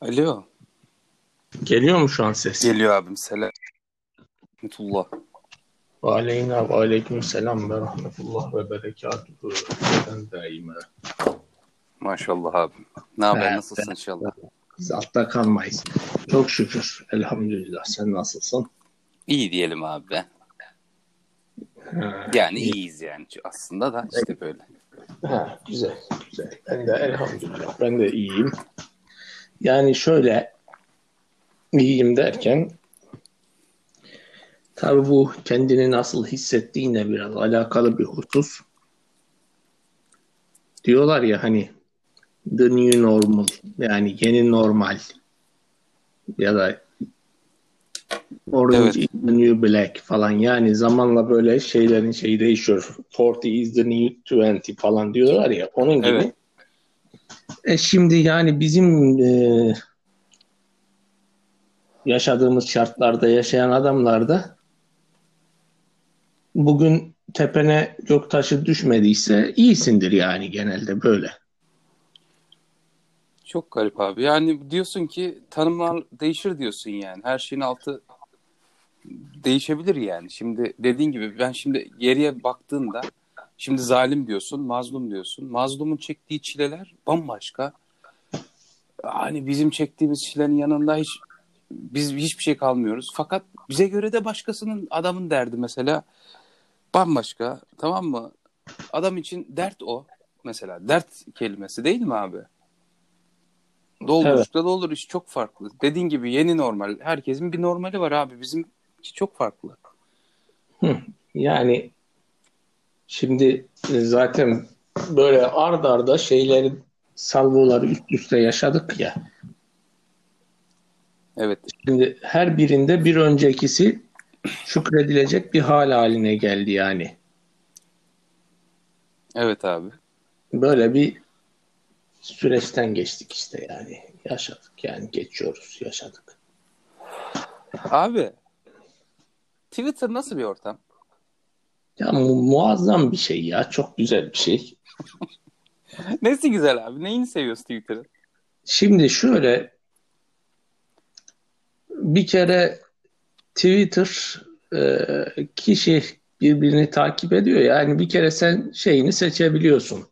Alo. Geliyor mu şu an ses? Geliyor abim. Selam. Rahmetullah. Ve aleyna ve aleyküm selam ve rahmetullah ve berekatuhu. Ben daima. Maşallah abim. Ne haber? Evet, Nasılsın evet. inşallah? Biz altta kalmayız. Çok şükür. Elhamdülillah. Sen nasılsın? İyi diyelim abi be. Ha, Yani iyiyiz yani aslında da işte böyle. ha, güzel, güzel. Ben de elhamdülillah. Ben de iyiyim. Yani şöyle iyiyim derken tabii bu kendini nasıl hissettiğine biraz alakalı bir husus. Diyorlar ya hani the new normal yani yeni normal ya da orange Evet. is the new black falan yani zamanla böyle şeylerin şeyi değişiyor. 40 is the new 20 falan diyorlar ya onun gibi. Evet. E şimdi yani bizim e, yaşadığımız şartlarda yaşayan adamlar da bugün tepene göktaşı düşmediyse iyisindir yani genelde böyle. Çok garip abi. Yani diyorsun ki tanımlar değişir diyorsun yani. Her şeyin altı değişebilir yani. Şimdi dediğin gibi ben şimdi geriye baktığımda şimdi zalim diyorsun, mazlum diyorsun. Mazlumun çektiği çileler bambaşka. Hani bizim çektiğimiz çilenin yanında hiç biz hiçbir şey kalmıyoruz. Fakat bize göre de başkasının adamın derdi mesela bambaşka. Tamam mı? Adam için dert o. Mesela dert kelimesi değil mi abi? Dolduruşta doldur iş çok farklı. Dediğin gibi yeni normal. Herkesin bir normali var abi. Bizim çok farklı. Yani şimdi e, zaten böyle ard arda şeyleri salvoları üst üste yaşadık ya. Evet. Şimdi her birinde bir öncekisi şükredilecek bir hal haline geldi yani. Evet abi. Böyle bir süreçten geçtik işte yani. Yaşadık yani geçiyoruz, yaşadık. Abi Twitter nasıl bir ortam? Ya mu- muazzam bir şey ya, çok güzel bir şey. Nesi güzel abi? Neyini seviyorsun Twitter'ın? Şimdi şöyle bir kere Twitter e, kişi birbirini takip ediyor. Yani bir kere sen şeyini seçebiliyorsun.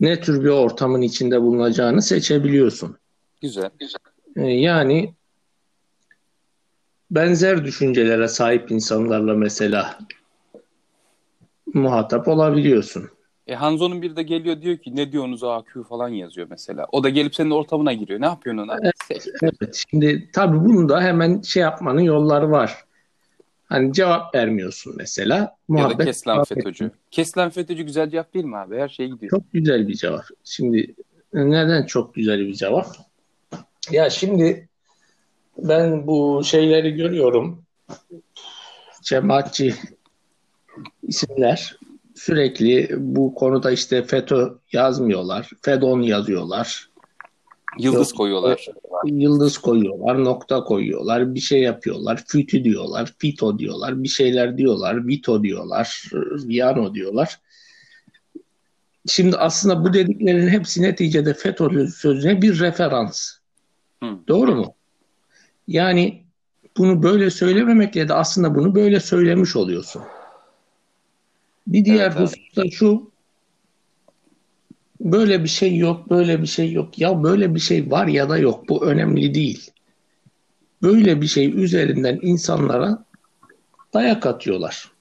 Ne tür bir ortamın içinde bulunacağını seçebiliyorsun. Güzel. E, Yani benzer düşüncelere sahip insanlarla mesela muhatap olabiliyorsun. E Hanzo'nun bir de geliyor diyor ki ne diyorsunuz AQ falan yazıyor mesela. O da gelip senin ortamına giriyor. Ne yapıyorsun ona? Evet, şimdi tabii bunun da hemen şey yapmanın yolları var. Hani cevap vermiyorsun mesela. Ya da Muhabbet kes lan FETÖ'cü. Kes lan FETÖ'cü güzel cevap değil mi abi? Her şey gidiyor. Çok güzel bir cevap. Şimdi neden çok güzel bir cevap? Ya şimdi ben bu şeyleri görüyorum. Cemaatçi isimler sürekli bu konuda işte FETÖ yazmıyorlar. FEDON yazıyorlar. Yıldız Yok. koyuyorlar. Yıldız koyuyorlar, nokta koyuyorlar, bir şey yapıyorlar. FITÜ diyorlar, FITO diyorlar, bir şeyler diyorlar, VITO diyorlar, Viyano diyorlar. Şimdi aslında bu dediklerinin hepsi neticede FETÖ sözüne bir referans. Hı. Doğru mu? Yani bunu böyle söylememekle de aslında bunu böyle söylemiş oluyorsun. Bir diğer Evet, husus da şu böyle bir şey yok, böyle bir şey yok. Ya böyle bir şey var ya da yok. Bu önemli değil. Böyle bir şey üzerinden insanlara dayak atıyorlar.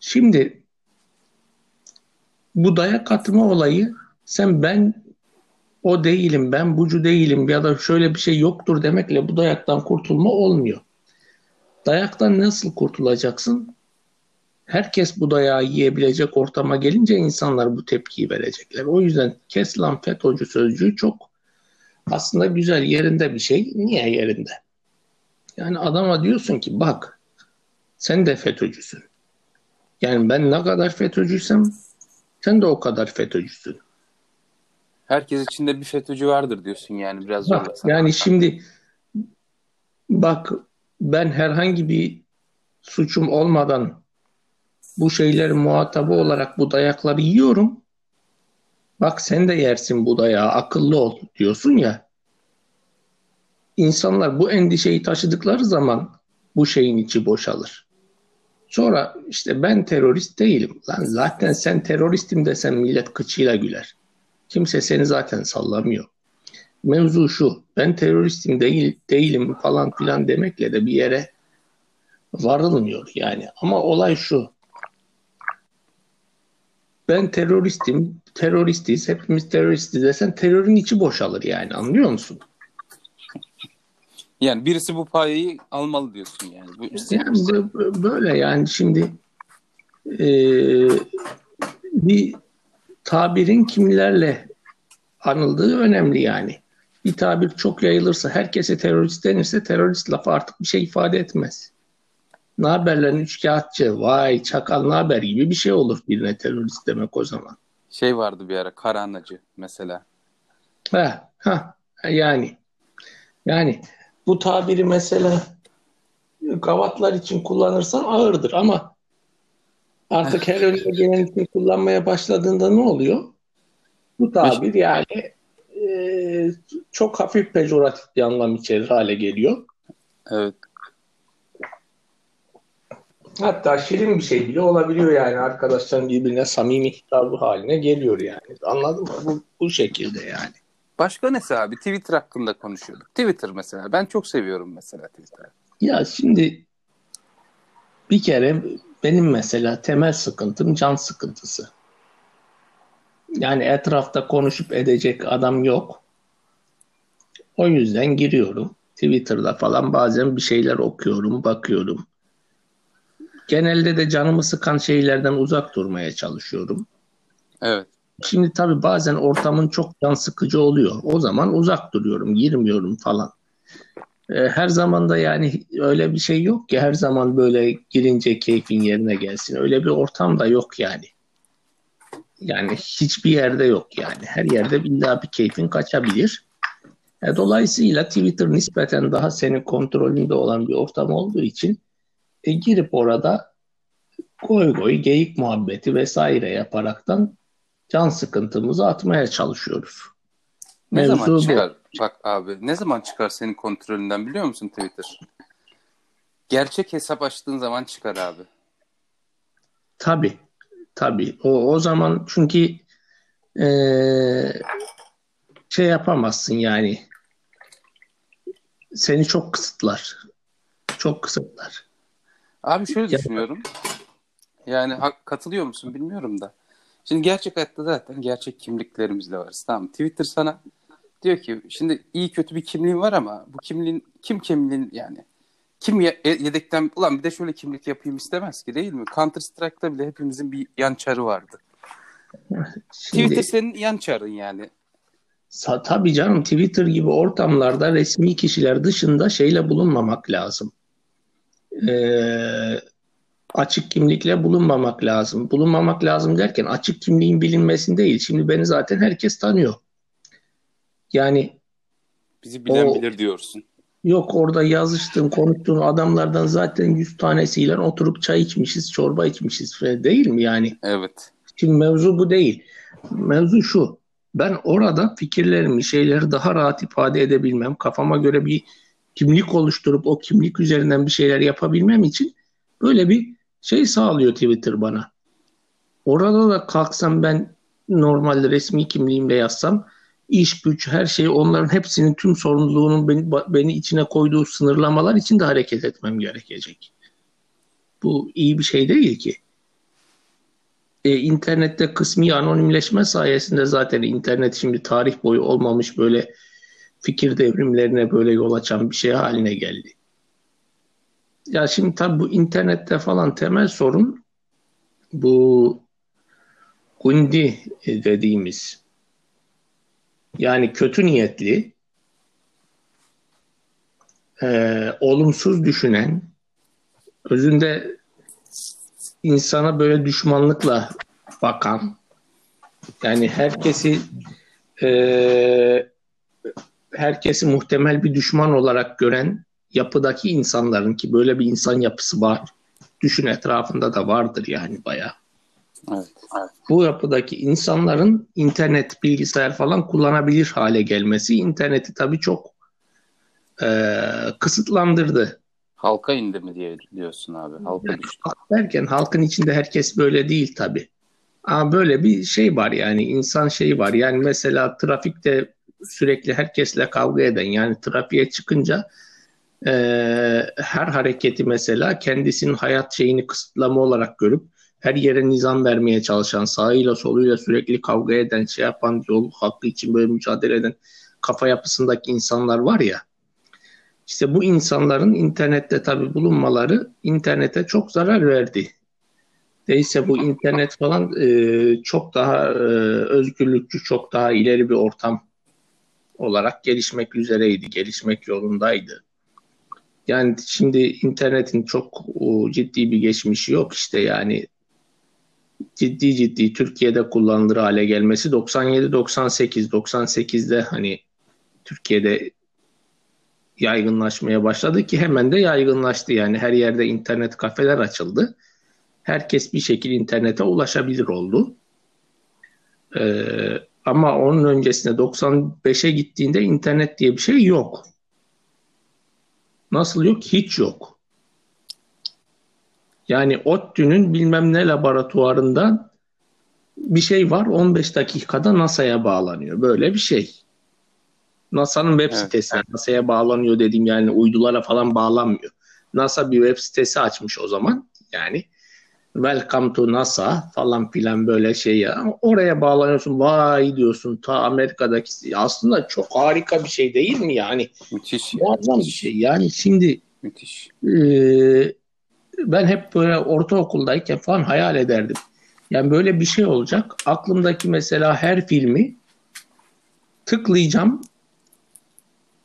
Şimdi bu dayak atma olayı sen ben o değilim, ben bucu değilim ya da şöyle bir şey yoktur demekle bu dayaktan kurtulma olmuyor. Dayaktan nasıl kurtulacaksın? Herkes bu dayağı yiyebilecek ortama gelince insanlar bu tepkiyi verecekler. O yüzden kes lan FETÖ'cü sözcüğü çok aslında güzel yerinde bir şey. Niye yerinde? Yani adama diyorsun ki bak sen de FETÖ'cüsün. Yani ben ne kadar FETÖ'cüysem sen de o kadar FETÖ'cüsün. Herkes içinde bir FETÖ'cü vardır diyorsun yani biraz Bak, zorlasan. yani şimdi bak ben herhangi bir suçum olmadan bu şeylerin muhatabı olarak bu dayakları yiyorum. bak sen de yersin bu dayağı akıllı ol diyorsun ya. İnsanlar bu endişeyi taşıdıkları zaman bu şeyin içi boşalır. Sonra işte ben terörist değilim. Lan zaten sen teröristim desen millet kıçıyla güler. Kimse seni zaten sallamıyor. Mevzu şu. Ben teröristim değil, değilim falan filan demekle de bir yere varılmıyor yani. Ama olay şu. Ben teröristim, teröristiz, hepimiz teröristiz desen terörün içi boşalır yani anlıyor musun? Yani birisi bu payayı almalı diyorsun yani. Bu, yani böyle yani şimdi e, bir tabirin kimlerle anıldığı önemli yani. Bir tabir çok yayılırsa, herkese terörist denirse terörist lafı artık bir şey ifade etmez. Ne haberlerin üçkağıtçı, vay çakal ne haber gibi bir şey olur birine terörist demek o zaman. Şey vardı bir ara karanacı mesela. Ha, ha yani yani bu tabiri mesela gavatlar için kullanırsan ağırdır ama artık her önüne gelen için kullanmaya başladığında ne oluyor? Bu tabir yani e, çok hafif pejoratif bir anlam içerir hale geliyor. Evet. Hatta şirin bir şey bile olabiliyor yani arkadaşların birbirine samimi hitabı haline geliyor yani. Anladın mı? Bu, bu şekilde yani. Başka ne abi? Twitter hakkında konuşuyorduk. Twitter mesela. Ben çok seviyorum mesela Twitter'ı. Ya şimdi bir kere benim mesela temel sıkıntım can sıkıntısı. Yani etrafta konuşup edecek adam yok. O yüzden giriyorum. Twitter'da falan bazen bir şeyler okuyorum, bakıyorum. Genelde de canımı sıkan şeylerden uzak durmaya çalışıyorum. Evet. Şimdi tabii bazen ortamın çok can sıkıcı oluyor. O zaman uzak duruyorum, girmiyorum falan. Ee, her zaman da yani öyle bir şey yok ki her zaman böyle girince keyfin yerine gelsin. Öyle bir ortam da yok yani. Yani hiçbir yerde yok yani. Her yerde illa bir keyfin kaçabilir. E, dolayısıyla Twitter nispeten daha senin kontrolünde olan bir ortam olduğu için e, girip orada goy goy, geyik muhabbeti vesaire yaparaktan can sıkıntımızı atmaya çalışıyoruz. Ne Mevzu zaman çıkar? Bu. Bak abi ne zaman çıkar senin kontrolünden biliyor musun Twitter? Gerçek hesap açtığın zaman çıkar abi. Tabii. Tabii. O, o zaman çünkü ee, şey yapamazsın yani. Seni çok kısıtlar. Çok kısıtlar. Abi şöyle düşünüyorum. Yani katılıyor musun bilmiyorum da. Şimdi gerçek hayatta zaten gerçek kimliklerimizle varız. Tamam Twitter sana diyor ki şimdi iyi kötü bir kimliğin var ama bu kimliğin kim kimliğin yani kim yedekten ulan bir de şöyle kimlik yapayım istemez ki değil mi? Counter Strike'da bile hepimizin bir yan çarı vardı. Şimdi, Twitter senin yan çarın yani. Sa, tabii canım Twitter gibi ortamlarda resmi kişiler dışında şeyle bulunmamak lazım. Ee, açık kimlikle bulunmamak lazım. Bulunmamak lazım derken açık kimliğin bilinmesi değil. Şimdi beni zaten herkes tanıyor. Yani bizi bilen o, bilir diyorsun. Yok orada yazıştığım, konuştuğum adamlardan zaten yüz tanesiyle oturup çay içmişiz, çorba içmişiz değil mi yani? Evet. Şimdi mevzu bu değil. Mevzu şu. Ben orada fikirlerimi, şeyleri daha rahat ifade edebilmem, kafama göre bir kimlik oluşturup o kimlik üzerinden bir şeyler yapabilmem için böyle bir şey sağlıyor Twitter bana. Orada da kalksam ben normalde resmi kimliğimle yazsam iş güç her şey onların hepsinin tüm sorumluluğunun beni, beni içine koyduğu sınırlamalar için de hareket etmem gerekecek. Bu iyi bir şey değil ki. Ee, internette kısmi anonimleşme sayesinde zaten internet şimdi tarih boyu olmamış böyle fikir devrimlerine böyle yol açan bir şey haline geldi. Ya şimdi tabii bu internette falan temel sorun bu gundi dediğimiz yani kötü niyetli, e, olumsuz düşünen, özünde insana böyle düşmanlıkla bakan, yani herkesi e, herkesi muhtemel bir düşman olarak gören yapıdaki insanların ki böyle bir insan yapısı var. Düşün etrafında da vardır yani bayağı. Evet. evet. Bu yapıdaki insanların internet, bilgisayar falan kullanabilir hale gelmesi interneti tabii çok e, kısıtlandırdı. Halka indi mi diye diyorsun abi. Halka düştü. Derken halkın içinde herkes böyle değil tabii. Ama böyle bir şey var yani insan şeyi var. Yani mesela trafikte sürekli herkesle kavga eden yani trafiğe çıkınca e, her hareketi mesela kendisinin hayat şeyini kısıtlama olarak görüp her yere nizam vermeye çalışan, sağıyla soluyla sürekli kavga eden, şey yapan, yol hakkı için böyle mücadele eden kafa yapısındaki insanlar var ya. İşte bu insanların internette tabi bulunmaları internete çok zarar verdi. Değilse bu internet falan e, çok daha e, özgürlükçü, çok daha ileri bir ortam olarak gelişmek üzereydi, gelişmek yolundaydı. Yani şimdi internetin çok ciddi bir geçmişi yok işte yani ciddi ciddi Türkiye'de kullanılır hale gelmesi 97 98 98'de hani Türkiye'de yaygınlaşmaya başladı ki hemen de yaygınlaştı yani her yerde internet kafeler açıldı. Herkes bir şekilde internete ulaşabilir oldu. Ee, ama onun öncesinde 95'e gittiğinde internet diye bir şey yok. Nasıl yok? Hiç yok. Yani ODTÜ'nün bilmem ne laboratuvarından bir şey var 15 dakikada NASA'ya bağlanıyor. Böyle bir şey. NASA'nın web evet. sitesi. NASA'ya bağlanıyor dediğim yani uydulara falan bağlanmıyor. NASA bir web sitesi açmış o zaman. Yani Welcome to NASA falan filan böyle şey ya. Oraya bağlanıyorsun vay diyorsun ta Amerika'daki aslında çok harika bir şey değil mi yani? Müthiş. Muazzam bir şey yani şimdi Müthiş. E, ben hep böyle ortaokuldayken falan hayal ederdim. Yani böyle bir şey olacak. Aklımdaki mesela her filmi tıklayacağım.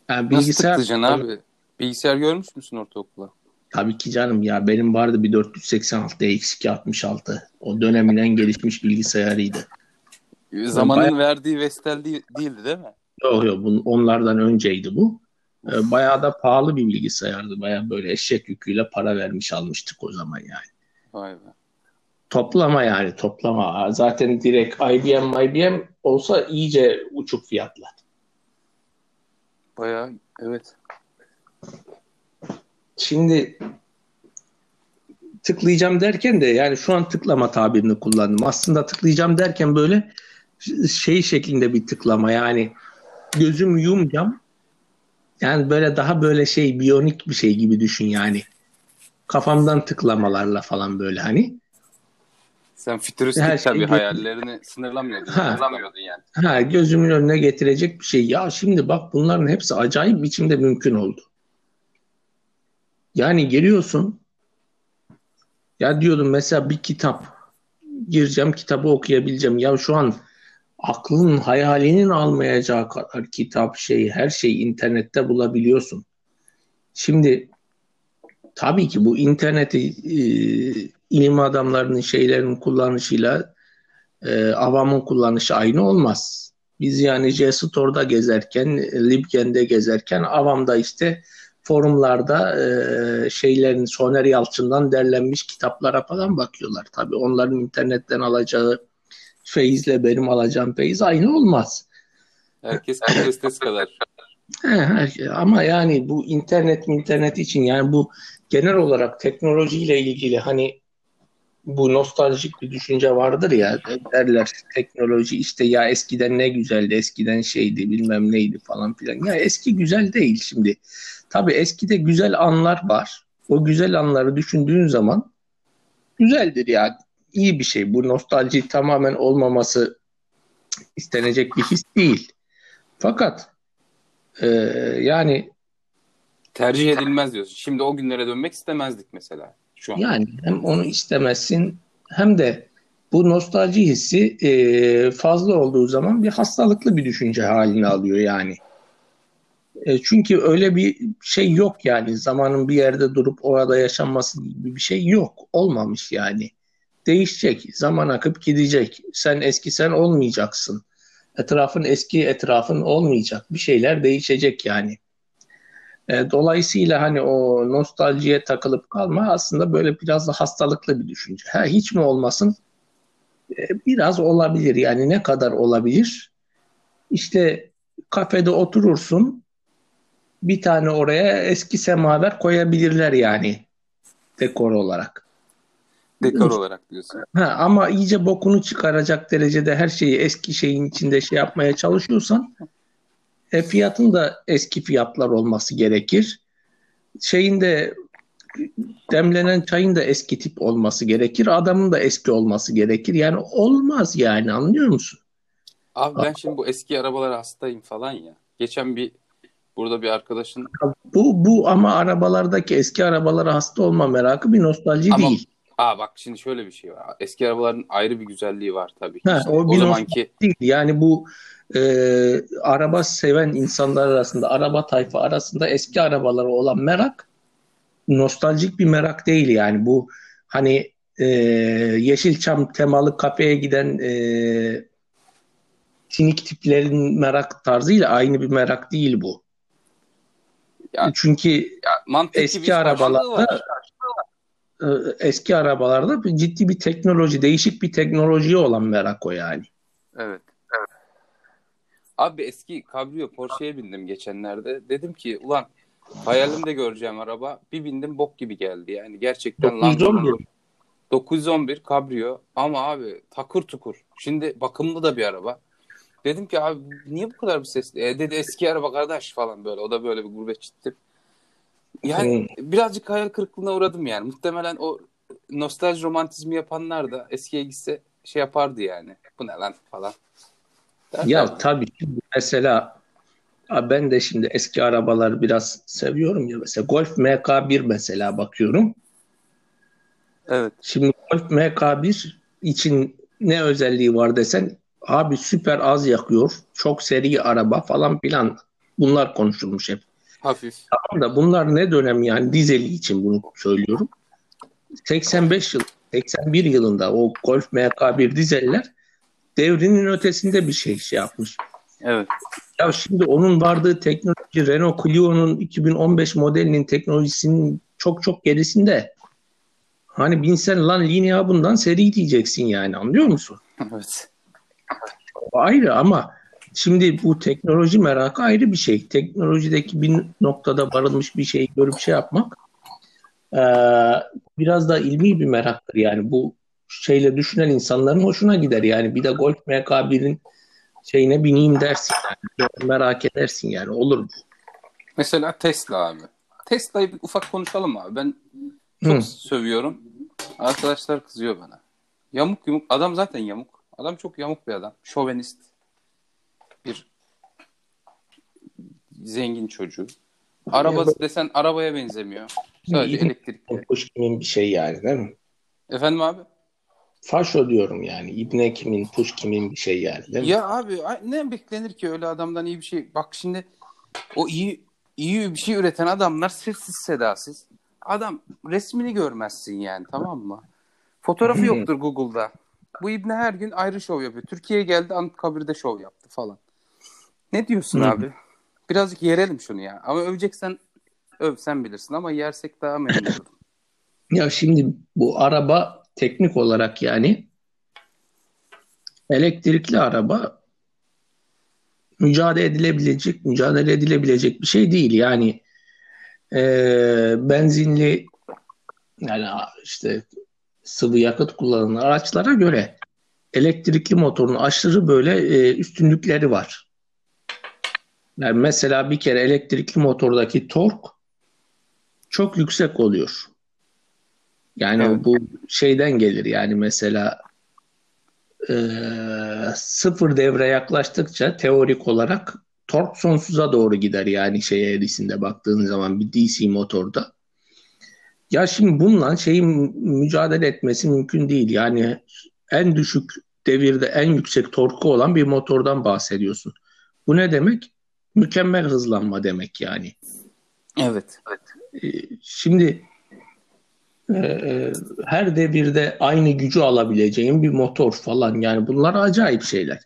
Yani bilgisayar... Nasıl tıklayacaksın abi? Bilgisayar görmüş müsün ortaokulda? Tabii ki canım ya benim vardı bir 486 X266. O döneminden gelişmiş bilgisayarıydı. Zamanın bayağı... verdiği Vestel değil, değildi değil mi? Yok yok bunun, onlardan önceydi bu. Ee, bayağı da pahalı bir bilgisayardı. Bayağı böyle eşek yüküyle para vermiş almıştık o zaman yani. Vay be. Toplama yani toplama. Zaten direkt IBM IBM olsa iyice uçuk fiyatlar. Bayağı evet. Şimdi tıklayacağım derken de yani şu an tıklama tabirini kullandım. Aslında tıklayacağım derken böyle şey şeklinde bir tıklama yani gözüm yumacağım. Yani böyle daha böyle şey biyonik bir şey gibi düşün yani. Kafamdan tıklamalarla falan böyle hani. Sen fütüristik Her tabii şey hayallerini sınırlamıyordun. Ha, sınırlamıyordun yani. Ha, gözümün önüne getirecek bir şey. Ya şimdi bak bunların hepsi acayip biçimde mümkün oldu. Yani geliyorsun ya diyordum mesela bir kitap gireceğim kitabı okuyabileceğim. Ya şu an aklın hayalinin almayacağı kadar kitap şey her şeyi internette bulabiliyorsun. Şimdi tabii ki bu interneti e, ilim adamlarının şeylerin kullanışıyla e, avamın kullanışı aynı olmaz. Biz yani JSTOR'da gezerken, Libgen'de gezerken avamda işte forumlarda e, şeylerin Soner Yalçın'dan derlenmiş kitaplara falan bakıyorlar. Tabii onların internetten alacağı feyizle benim alacağım feyiz aynı olmaz. Herkes kapasitesi kadar. He, ama yani bu internet internet için yani bu genel olarak teknolojiyle ilgili hani bu nostaljik bir düşünce vardır ya derler teknoloji işte ya eskiden ne güzeldi eskiden şeydi bilmem neydi falan filan. Ya eski güzel değil şimdi. Tabii eskide güzel anlar var. O güzel anları düşündüğün zaman güzeldir yani. iyi bir şey. Bu nostalji tamamen olmaması istenecek bir his değil. Fakat e, yani tercih edilmez diyorsun. Şimdi o günlere dönmek istemezdik mesela şu an. Yani hem onu istemezsin hem de bu nostalji hissi e, fazla olduğu zaman bir hastalıklı bir düşünce halini alıyor yani. E, çünkü öyle bir şey yok yani zamanın bir yerde durup orada yaşanması gibi bir şey yok. Olmamış yani. Değişecek. Zaman akıp gidecek. Sen eski sen olmayacaksın. Etrafın eski etrafın olmayacak. Bir şeyler değişecek yani. E, dolayısıyla hani o nostaljiye takılıp kalma aslında böyle biraz da hastalıklı bir düşünce. Ha, hiç mi olmasın? E, biraz olabilir yani ne kadar olabilir? İşte kafede oturursun bir tane oraya eski semaver koyabilirler yani dekor olarak. Dekor olarak diyorsun. Ha, ama iyice bokunu çıkaracak derecede her şeyi eski şeyin içinde şey yapmaya çalışıyorsan e, fiyatın da eski fiyatlar olması gerekir. Şeyin de demlenen çayın da eski tip olması gerekir. Adamın da eski olması gerekir. Yani olmaz yani anlıyor musun? Abi ben şimdi bu eski arabalara hastayım falan ya. Geçen bir burada bir arkadaşın Bu bu ama arabalardaki eski arabalara hasta olma merakı bir nostalji Ama- değil. Aa bak şimdi şöyle bir şey var. Eski arabaların ayrı bir güzelliği var tabii. Ha, İşte o o zamanki değil. Yani bu e, araba seven insanlar arasında, araba tayfa arasında eski arabalara olan merak nostaljik bir merak değil yani. Bu hani e, Yeşilçam temalı kafeye giden e, sinik tiplerin merak tarzıyla aynı bir merak değil bu. Ya- Çünkü ya, mantıklı eski var. arabalarda e, eski arabalarda ciddi bir teknoloji, değişik bir teknolojiye olan merak o yani. Evet. Abi eski Cabrio Porsche'ye bindim geçenlerde. Dedim ki ulan hayalimde göreceğim araba. Bir bindim bok gibi geldi yani. Gerçekten 911. 911 Cabrio ama abi takır tukur. Şimdi bakımlı da bir araba. Dedim ki abi niye bu kadar bir sesli? E dedi eski araba kardeş falan böyle. O da böyle bir gurbetçi tip. Yani birazcık hayal kırıklığına uğradım yani. Muhtemelen o nostalji romantizmi yapanlar da eskiye gitse şey yapardı yani. Bu ne lan falan. Ya tabii şimdi mesela ben de şimdi eski arabaları biraz seviyorum ya mesela Golf MK1 mesela bakıyorum. Evet. Şimdi Golf MK1 için ne özelliği var desen abi süper az yakıyor. Çok seri araba falan filan. Bunlar konuşulmuş hep. Hafif. Tamam da bunlar ne dönem yani dizeli için bunu söylüyorum. 85 yıl 81 yılında o Golf MK1 dizeller devrinin ötesinde bir şey şey yapmış. Evet. Ya şimdi onun vardığı teknoloji Renault Clio'nun 2015 modelinin teknolojisinin çok çok gerisinde. Hani binsen lan linea bundan seri diyeceksin yani anlıyor musun? evet. Ayrı ama şimdi bu teknoloji merakı ayrı bir şey. Teknolojideki bir noktada varılmış bir şeyi görüp şey yapmak biraz da ilmi bir meraktır yani bu şeyle düşünen insanların hoşuna gider yani bir de Golf MK1'in şeyine bineyim dersin yani merak edersin yani olur bu. Mesela Tesla abi. Tesla'yı bir ufak konuşalım abi. Ben çok Hı. sövüyorum. Arkadaşlar kızıyor bana. Yamuk yumuk. Adam zaten yamuk. Adam çok yamuk bir adam. Şovenist. Bir zengin çocuğu. Araba Ya desen arabaya benzemiyor. Sadece elektrikli. Kimin bir şey yani değil mi? Efendim abi? Faşo diyorum yani. İbne kimin, puş kimin bir şey yani değil mi? Ya abi ne beklenir ki öyle adamdan iyi bir şey. Bak şimdi o iyi iyi bir şey üreten adamlar sessiz sedasız. Adam resmini görmezsin yani tamam mı? Fotoğrafı yoktur Google'da. Bu İbni her gün ayrı şov yapıyor. Türkiye'ye geldi Anıtkabir'de şov yaptı falan. Ne diyorsun abi? Birazcık yerelim şunu ya. Ama öveceksen öv sen bilirsin ama yersek daha memnun olurum. Ya şimdi bu araba teknik olarak yani elektrikli araba mücadele edilebilecek, mücadele edilebilecek bir şey değil. Yani eee, benzinli yani işte sıvı yakıt kullanan araçlara göre elektrikli motorun aşırı böyle e, üstünlükleri var. Yani mesela bir kere elektrikli motordaki tork çok yüksek oluyor. Yani Evet. bu şeyden gelir yani mesela e, sıfır devre yaklaştıkça teorik olarak tork sonsuza doğru gider yani şey eğrisinde baktığın zaman bir DC motorda. Ya şimdi bununla şeyin mücadele etmesi mümkün değil. Yani en düşük devirde en yüksek torku olan bir motordan bahsediyorsun. Bu ne demek? Mükemmel hızlanma demek yani. Evet. Ee, Şimdi e, e, her devirde aynı gücü alabileceğin bir motor falan yani bunlar acayip şeyler.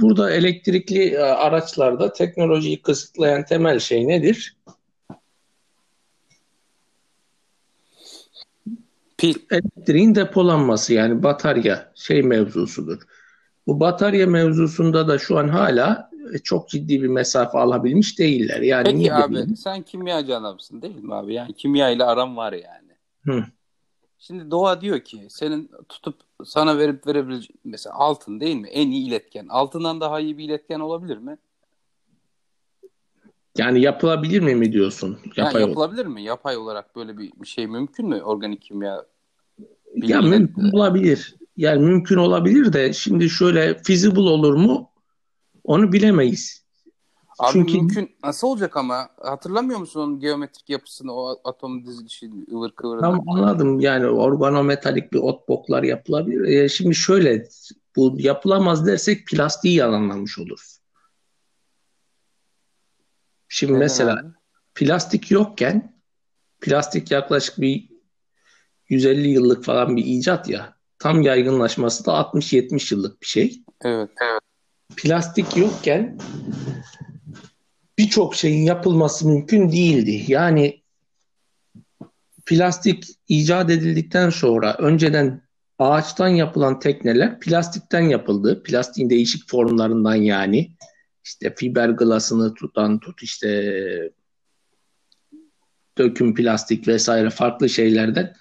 Burada elektrikli e, araçlarda teknolojiyi kısıtlayan temel şey nedir? Pil. Elektriğin depolanması yani batarya şey mevzusudur. Bu batarya mevzusunda da şu an hala e, çok ciddi bir mesafe alabilmiş değiller. Yani Peki niye abi demeyeyim? sen kimyacı adamsın değil mi abi? Yani kimya ile aram var yani. Hı. Şimdi doğa diyor ki senin tutup sana verip verebileceğin mesela altın değil mi? En iyi iletken. Altından daha iyi bir iletken olabilir mi? Yani yapılabilir mi mi diyorsun? Yani Yapay yapılabilir mi? Yapay olarak böyle bir, bir şey mümkün mü? Organik kimya Ya mümkün olabilir. Yani mümkün olabilir de şimdi şöyle feasible olur mu? Onu bilemeyiz. Abi Çünkü- mümkün. Nasıl olacak ama? Hatırlamıyor musun onun geometrik yapısını, o atom dizilişi, ıvır kıvırını? Tam anladım. Yani organometalik bir ot boklar yapılabilir. E, şimdi şöyle bu yapılamaz dersek plastiği yalanlamış oluruz. Şimdi Neden mesela abi? plastik yokken plastik yaklaşık bir 150 yıllık falan bir icat ya. Tam yaygınlaşması da 60-70 yıllık bir şey. Evet. Plastik yokken birçok şeyin yapılması mümkün değildi. Yani plastik icat edildikten sonra önceden ağaçtan yapılan tekneler plastikten yapıldı. Plastiğin değişik formlarından yani işte fiberglass'ını tutan tut işte döküm plastik vesaire farklı şeylerden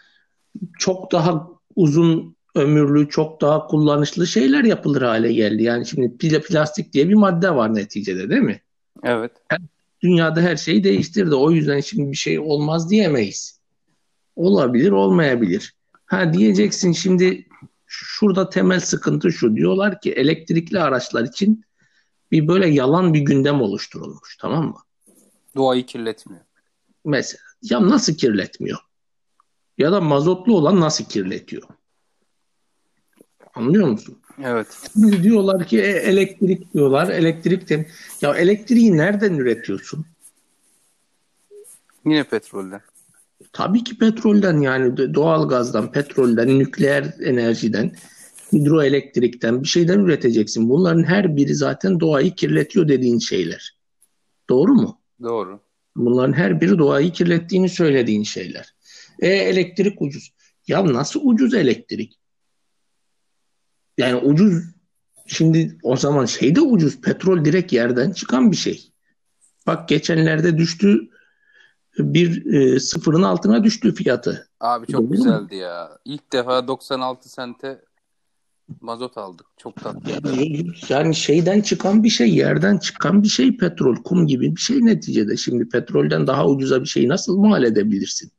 çok daha uzun ömürlü, çok daha kullanışlı şeyler yapılır hale geldi. Yani şimdi plastik diye bir madde var neticede değil mi? Evet. Dünyada her şeyi değiştirdi. O yüzden şimdi bir şey olmaz diyemeyiz. Olabilir, olmayabilir. Ha diyeceksin şimdi şurada temel sıkıntı şu. Diyorlar ki elektrikli araçlar için bir böyle yalan bir gündem oluşturulmuş. Tamam mı? Doğayı kirletmiyor. Mesela ya nasıl kirletmiyor? Ya da mazotlu olan nasıl kirletiyor? Anlıyor musun? Evet. Şimdi diyorlar ki e, elektrik diyorlar. Elektrik de ya elektriği nereden üretiyorsun? Yine petrolden. Tabii ki petrolden yani d- doğalgazdan, petrolden, nükleer enerjiden, hidroelektrikten bir şeyden üreteceksin. Bunların her biri zaten doğayı kirletiyor dediğin şeyler. Doğru mu? Doğru. Bunların her biri doğayı kirlettiğini söylediğin şeyler. E elektrik ucuz. Ya nasıl ucuz elektrik? Yani ucuz şimdi o zaman şey de ucuz. Petrol direkt yerden çıkan bir şey. Bak geçenlerde düştü bir e, sıfırın altına düştü fiyatı. Abi çok Doğru mu? güzeldi ya. İlk defa 96 sente mazot aldık. Çok tatlı. Yani şeyden çıkan bir şey, yerden çıkan bir şey petrol, kum gibi bir şey neticede. Şimdi petrolden daha ucuza bir şeyi nasıl mal edebilirsin?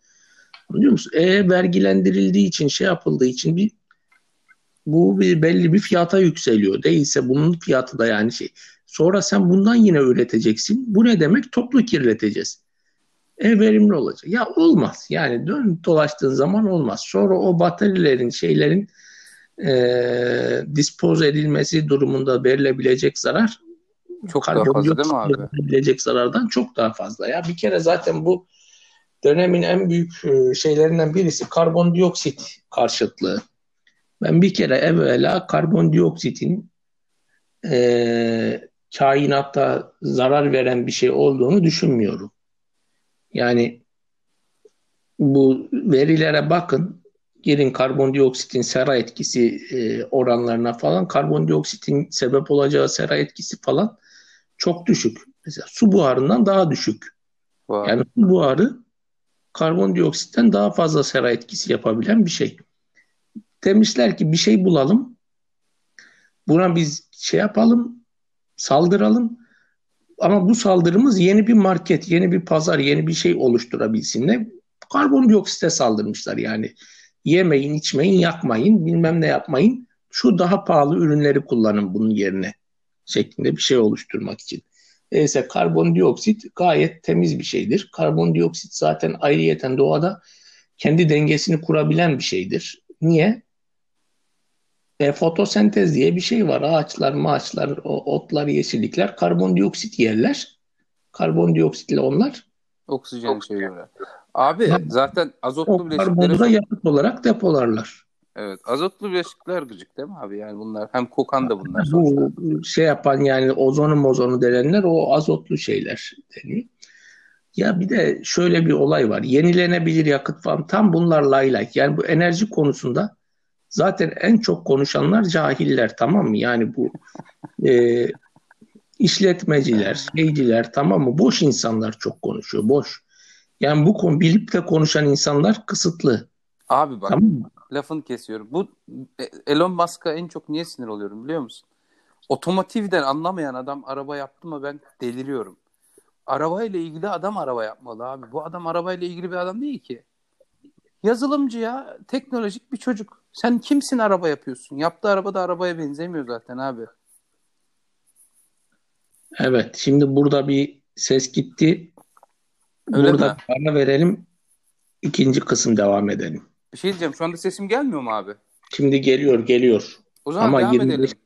Anlıyor musun? E vergilendirildiği için, şey yapıldığı için bir bu bir belli bir fiyata yükseliyor. Değilse bunun fiyatı da yani şey. Sonra sen bundan yine üreteceksin. Bu ne demek? Toplu kirleteceğiz. E verimli olacak. Ya olmaz. Yani dön dolaştığın zaman olmaz. Sonra o bataryelerin şeylerin e, dispoze edilmesi durumunda verilebilecek zarar Çok daha fazla değil mi abi? verilebilecek zarardan çok daha fazla. Ya bir kere zaten bu dönemin en büyük e, şeylerinden birisi karbondioksit karşıtlığı. Ben bir kere evvela karbondioksitin e, kainatta zarar veren bir şey olduğunu düşünmüyorum. Yani bu verilere bakın, girin karbondioksitin sera etkisi e, oranlarına falan, karbondioksitin sebep olacağı sera etkisi falan çok düşük. Mesela su buharından daha düşük. Vay. Yani su buharı karbondioksitten daha fazla sera etkisi yapabilen bir şey. Demişler ki bir şey bulalım. Buna biz şey yapalım, saldıralım. Ama bu saldırımız yeni bir market, yeni bir pazar, yeni bir şey oluşturabilsin. Ne? Karbondioksite saldırmışlar yani. Yemeyin, içmeyin, yakmayın, bilmem ne yapmayın. Şu daha pahalı ürünleri kullanın bunun yerine şeklinde bir şey oluşturmak için. Neyse karbondioksit gayet temiz bir şeydir. Karbondioksit zaten ayrıyeten doğada kendi dengesini kurabilen bir şeydir. Niye? E, fotosentez diye bir şey var. Ağaçlar, maaçlar, otlar, yeşillikler karbondioksit yerler. Karbondioksitle onlar Oksijen çeviriyorlar. Abi zaten azotlu bileşikleri karbonu da yakıt olarak depolarlar. evet azotlu bileşikler gıcık değil mi abi? Yani bunlar hem kokan da bunlar sonuçta. Bu şey yapan yani ozonu mozonu denenler o azotlu şeyler deniyor. Ya bir de şöyle bir olay var. Yenilenebilir yakıt falan tam bunlar lay lay. Yani bu enerji konusunda zaten en çok konuşanlar cahiller tamam mı? Yani bu e, işletmeciler, şeyciler tamam mı? Boş insanlar çok konuşuyor. Boş. Yani bu konu bilip de konuşan insanlar kısıtlı. Abi bak Tamam mı? lafını kesiyorum. Bu e, Elon Musk'a en çok niye sinir oluyorum biliyor musun? Otomotivden anlamayan adam araba yaptı mı ben deliriyorum. Arabayla ilgili adam araba yapmalı abi. Bu adam arabayla ilgili bir adam değil ki. Yazılımcı ya, teknolojik bir çocuk. Sen kimsin araba yapıyorsun? Yaptığı araba da arabaya benzemiyor zaten abi. Evet. Şimdi burada bir ses gitti. Öyle burada mi? ara verelim. İkinci kısım devam edelim. Bir şey diyeceğim. Şu anda sesim gelmiyor mu abi? Şimdi geliyor geliyor. O zaman Ama devam 25 edelim.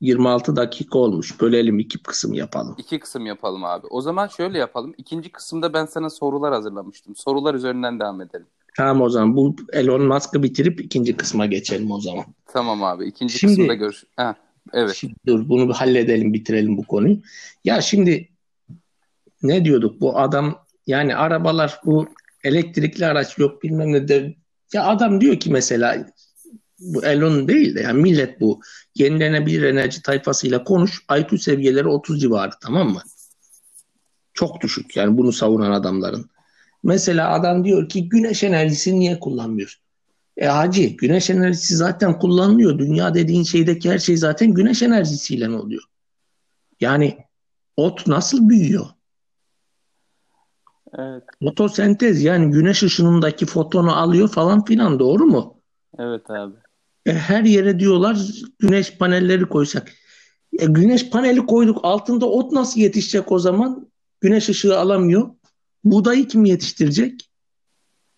26 dakika olmuş. Bölelim iki kısım yapalım. İki kısım yapalım abi. O zaman şöyle yapalım. İkinci kısımda ben sana sorular hazırlamıştım. Sorular üzerinden devam edelim. Tamam o zaman bu Elon Musk'ı bitirip ikinci kısma geçelim o zaman. Tamam abi. İkinci Şimdi- kısımda görüş. Ha, evet. Şimdi dur bunu halledelim bitirelim bu konuyu. Ya şimdi ne diyorduk bu adam yani arabalar bu elektrikli araç yok bilmem ne de ya adam diyor ki mesela bu Elon değil de yani millet bu yenilenebilir enerji tayfasıyla konuş IQ seviyeleri 30 civarı tamam mı? Çok düşük yani bunu savunan adamların. Mesela adam diyor ki güneş enerjisini niye kullanmıyoruz? E hacı güneş enerjisi zaten kullanılıyor. Dünya dediğin şeydeki her şey zaten güneş enerjisiyle oluyor. Yani ot nasıl büyüyor? Evet. Fotosentez yani güneş ışınındaki fotonu alıyor falan filan doğru mu? Evet abi. E, her yere diyorlar güneş panelleri koysak. E, güneş paneli koyduk altında ot nasıl yetişecek o zaman? Güneş ışığı alamıyor. Buğdayı kim yetiştirecek?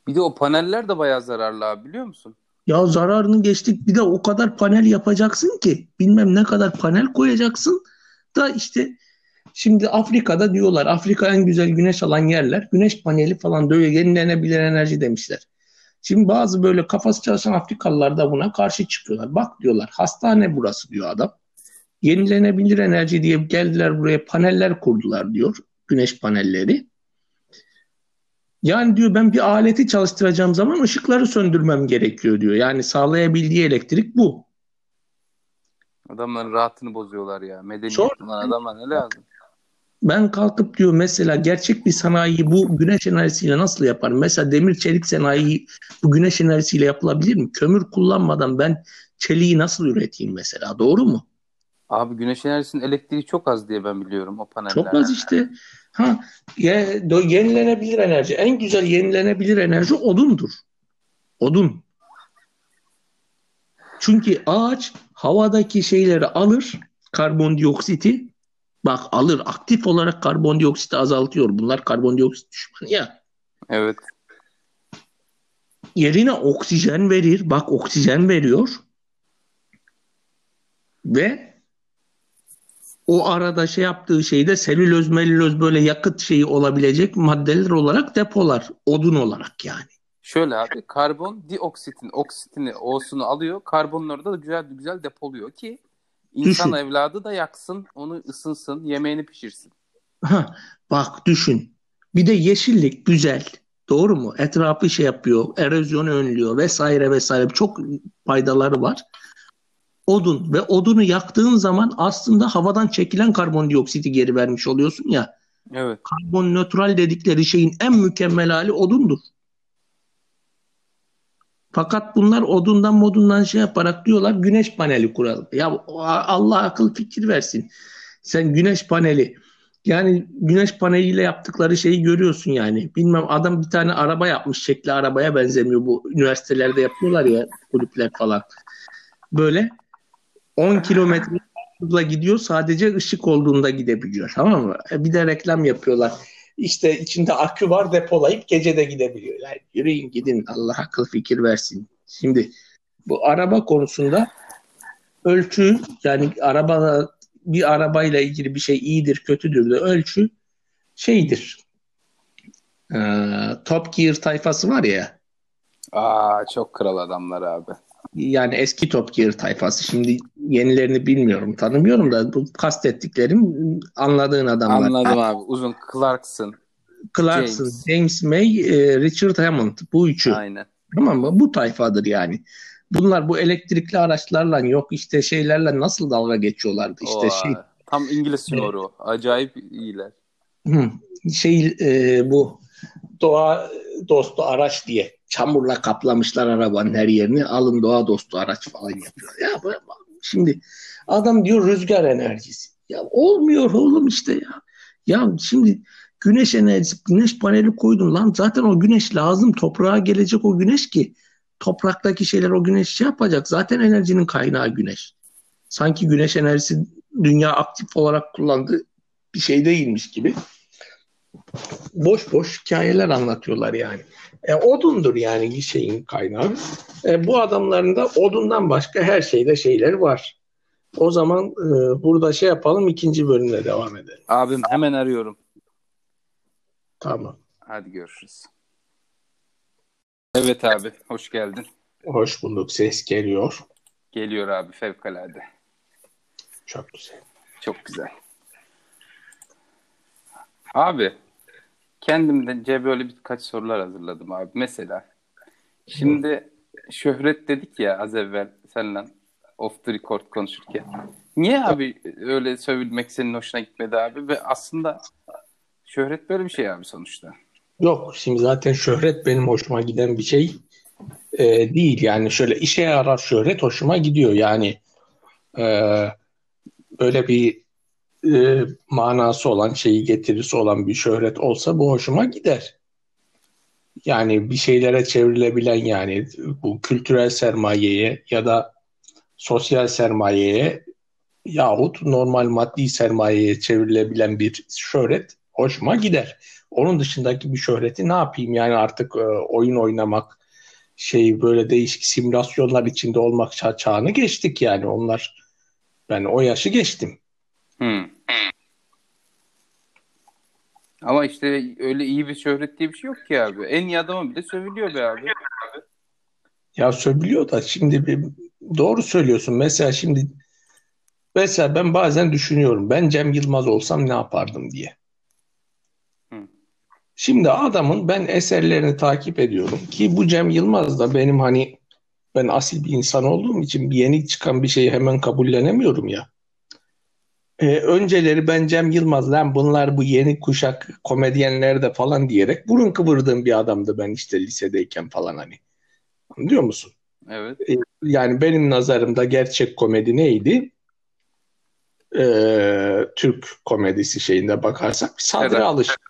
Bir de o paneller de bayağı zararlı abi biliyor musun? Ya zararını geçtik bir de o kadar panel yapacaksın ki bilmem ne kadar panel koyacaksın da işte şimdi Afrika'da diyorlar Afrika en güzel güneş alan yerler güneş paneli falan böyle yenilenebilir enerji demişler. Şimdi bazı böyle kafası çalışan Afrikalılar da buna karşı çıkıyorlar. Bak diyorlar hastane burası diyor adam. Yenilenebilir enerji diye geldiler buraya paneller kurdular diyor güneş panelleri. Yani diyor ben bir aleti çalıştıracağım zaman ışıkları söndürmem gerekiyor diyor. Yani sağlayabildiği elektrik bu. Adamların rahatını bozuyorlar ya. Medeniyet olan adama ne lazım? Ben kalkıp diyor mesela gerçek bir sanayiyi bu güneş enerjisiyle nasıl yaparım? Mesela demir çelik sanayi bu güneş enerjisiyle yapılabilir mi? Kömür kullanmadan ben çeliği nasıl üreteyim mesela? Doğru mu? Abi güneş enerjisinin elektriği çok az diye ben biliyorum o paneller. Çok az işte. Ha, ye- yenilenebilir enerji. En güzel yenilenebilir enerji odundur. Odun. Çünkü ağaç havadaki şeyleri alır, karbondioksiti. Bak alır, aktif olarak karbondioksiti azaltıyor. Bunlar karbondioksit düşmanı ya. Evet. Yerine oksijen verir. Bak oksijen veriyor. Ve o arada şey yaptığı şeyde selüloz, melüloz böyle yakıt şeyi olabilecek maddeler olarak depolar. Odun olarak yani. Şöyle abi karbon dioksitin oksitini O'sunu alıyor. Karbonun orada da güzel güzel depoluyor ki insan Düşün. evladı da yaksın, onu ısınsın, yemeğini pişirsin. Ha, bak düşün. Bir de yeşillik güzel. Doğru mu? Etrafı şey yapıyor, erozyonu önlüyor vesaire vesaire. Çok faydaları var. Odun ve odunu yaktığın zaman aslında havadan çekilen karbondioksiti geri vermiş oluyorsun ya. Evet. Karbon nötral dedikleri şeyin en mükemmel hali odundur. Fakat bunlar odundan modundan şey yaparak diyorlar güneş paneli kuralım. Ya Allah akıl fikir versin. Sen güneş paneli yani güneş paneliyle yaptıkları şeyi görüyorsun yani. Bilmem adam bir tane araba yapmış şekli arabaya benzemiyor bu üniversitelerde yapıyorlar ya kulüpler falan. Böyle 10 kilometre hızla gidiyor sadece ışık olduğunda gidebiliyor tamam mı? E, Bir de reklam yapıyorlar. İşte içinde akü var depolayıp gece de gidebiliyor. Yani yürüyün gidin Allah akıl fikir versin. Şimdi bu araba konusunda ölçü yani araba bir arabayla ilgili bir şey iyidir kötüdür de ölçü şeydir. Ee, Top Gear tayfası var ya Aa çok kral adamlar abi. yani eski Top Gear tayfası şimdi yenilerini bilmiyorum tanımıyorum da bu kastettiklerim anladığın adamlar. Anladım abi. Uzun Clarkson. Clarkson, James. James, May, e, Richard Hammond bu üçü. Aynen. Tamam mı? Bu tayfadır yani. Bunlar bu elektrikli araçlarla yok işte şeylerle nasıl dalga geçiyorlardı işte Oha, şey Tam İngiliz yoru. Acayip iyiler. Hı, şey e, bu doğa dostu araç diye çamurla kaplamışlar arabanın her yerini alın doğa dostu araç falan yapıyor. Ya bu- şimdi adam diyor rüzgar enerjisi. Ya olmuyor oğlum işte ya. Ya şimdi güneş enerjisi güneş paneli koydun lan zaten o güneş lazım toprağa gelecek o güneş ki topraktaki şeyler o güneş şey yapacak. Zaten enerjinin kaynağı güneş. Sanki güneş enerjisi dünya aktif olarak kullandığı bir şey değilmiş gibi boş boş hikayeler anlatıyorlar yani. E, odundur yani şeyin kaynağı. E, bu adamların da odundan başka her şeyde şeyler var. O zaman e, burada şey yapalım ikinci bölümle devam edelim. Abim hemen arıyorum. Tamam. Hadi görüşürüz. Evet abi hoş geldin. Hoş bulduk. Ses geliyor. Geliyor abi fevkalade. Çok güzel. Çok güzel. Abi kendimce böyle birkaç sorular hazırladım abi. Mesela şimdi şöhret dedik ya az evvel seninle off the record konuşurken. Niye abi öyle sövülmek senin hoşuna gitmedi abi? Ve aslında şöhret böyle bir şey abi sonuçta. Yok şimdi zaten şöhret benim hoşuma giden bir şey e, değil. Yani şöyle işe yarar şöhret hoşuma gidiyor. Yani e, böyle bir e, manası olan şeyi getirisi olan bir şöhret olsa bu hoşuma gider. Yani bir şeylere çevrilebilen yani bu kültürel sermayeye ya da sosyal sermayeye yahut normal maddi sermayeye çevrilebilen bir şöhret hoşuma gider. Onun dışındaki bir şöhreti ne yapayım yani artık e, oyun oynamak şey böyle değişik simülasyonlar içinde olmak ça- çağını geçtik yani onlar ben o yaşı geçtim. Hmm. Ama işte öyle iyi bir şöhret diye bir şey yok ki abi. En iyi adama bile sövülüyor be abi. Ya söylüyor da şimdi bir, doğru söylüyorsun. Mesela şimdi mesela ben bazen düşünüyorum. Ben Cem Yılmaz olsam ne yapardım diye. Hı. Şimdi adamın ben eserlerini takip ediyorum ki bu Cem Yılmaz da benim hani ben asil bir insan olduğum için bir yeni çıkan bir şeyi hemen kabullenemiyorum ya. Ee, önceleri ben Cem Yılmaz lan bunlar bu yeni kuşak komedyenler de falan diyerek burun kıvırdığım bir adamdı ben işte lisedeyken falan hani. Anlıyor musun? Evet. Yani benim nazarımda gerçek komedi neydi? Ee, Türk komedisi şeyinde bakarsak Sadri Evet. Alışık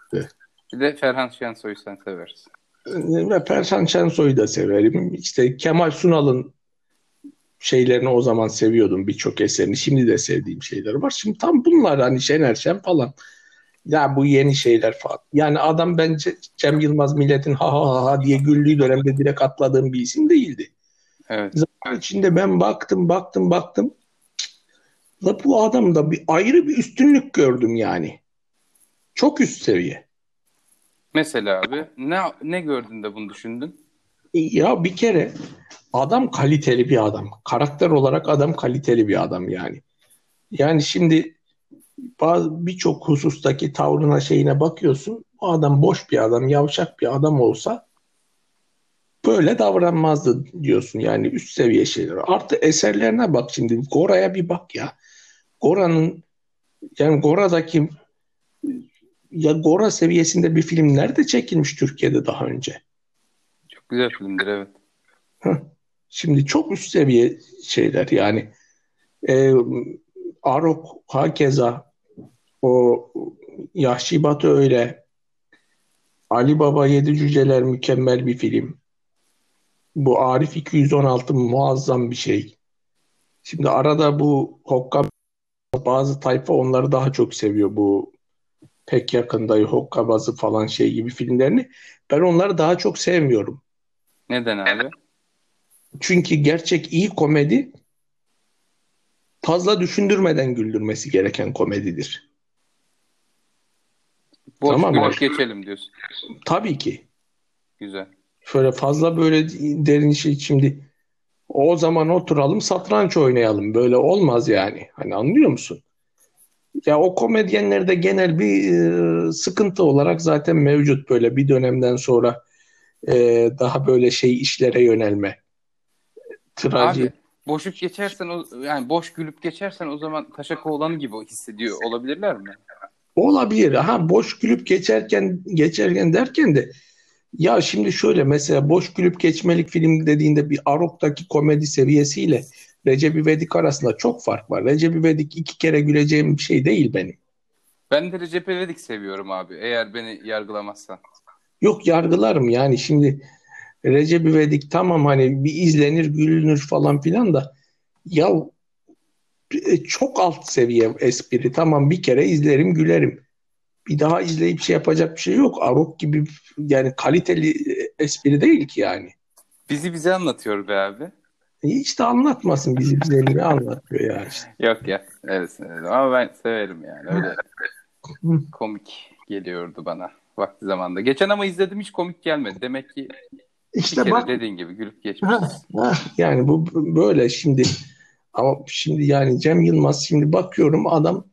Bir de Ferhan Şensoy'u sen seversin. ve Perşan Şensoy'u da severim. İşte Kemal Sunal'ın şeylerini o zaman seviyordum birçok eserini. Şimdi de sevdiğim şeyler var. Şimdi tam bunlar hani Şener Şen falan. Ya bu yeni şeyler falan. Yani adam bence Cem Yılmaz milletin ha ha ha diye güldüğü dönemde direkt atladığım bir isim değildi. Evet. Zaman içinde ben baktım baktım baktım. La bu adamda bir ayrı bir üstünlük gördüm yani. Çok üst seviye. Mesela abi ne ne gördün de bunu düşündün? Ya bir kere adam kaliteli bir adam. Karakter olarak adam kaliteli bir adam yani. Yani şimdi bazı birçok husustaki tavrına şeyine bakıyorsun. O adam boş bir adam, yavşak bir adam olsa böyle davranmazdı diyorsun yani üst seviye şeyler. Artı eserlerine bak şimdi. Gora'ya bir bak ya. Gora'nın yani Gora'daki ya Gora seviyesinde bir film nerede çekilmiş Türkiye'de daha önce? Güzel filmdir evet. Şimdi çok üst seviye şeyler yani. E, Arok hakeza o Yahşi Batı öyle. Ali Baba Yedi Cüceler mükemmel bir film. Bu Arif 216 muazzam bir şey. Şimdi arada bu Hokka bazı tayfa onları daha çok seviyor bu pek yakındayı Hokkabazı falan şey gibi filmlerini. Ben onları daha çok sevmiyorum. Neden abi? Çünkü gerçek iyi komedi fazla düşündürmeden güldürmesi gereken komedidir. Boş Tamam abi. geçelim diyorsun. Tabii ki. Güzel. Şöyle fazla böyle derin şey şimdi o zaman oturalım satranç oynayalım. Böyle olmaz yani. Hani anlıyor musun? Ya o komedyenlerde genel bir e, sıkıntı olarak zaten mevcut böyle bir dönemden sonra e, daha böyle şey işlere yönelme. Trajedi. Abi boşluk geçersen o, yani boş gülüp geçersen o zaman Taşakoğlan'ı gibi hissediyor olabilirler mi? Olabilir. Ha boş gülüp geçerken geçerken derken de ya şimdi şöyle mesela boş gülüp geçmelik film dediğinde bir Arok'taki komedi seviyesiyle Recep İvedik arasında çok fark var. Recep İvedik iki kere güleceğim bir şey değil benim. Ben de Recep İvedik seviyorum abi eğer beni yargılamazsan. Yok yargılarım yani şimdi Recep İvedik tamam hani bir izlenir gülünür falan filan da ya e, çok alt seviye espri tamam bir kere izlerim gülerim. Bir daha izleyip şey yapacak bir şey yok. Arok gibi yani kaliteli espri değil ki yani. Bizi bize anlatıyor be abi. Hiç de anlatmasın bizi bize ne anlatıyor ya işte. Yok ya evet, evet. ama ben severim yani öyle komik geliyordu bana vakti zamanda. Geçen ama izledim hiç komik gelmedi. Demek ki İşte bak dediğin gibi gülüp geçmişiz. yani bu böyle şimdi ama şimdi yani Cem Yılmaz şimdi bakıyorum adam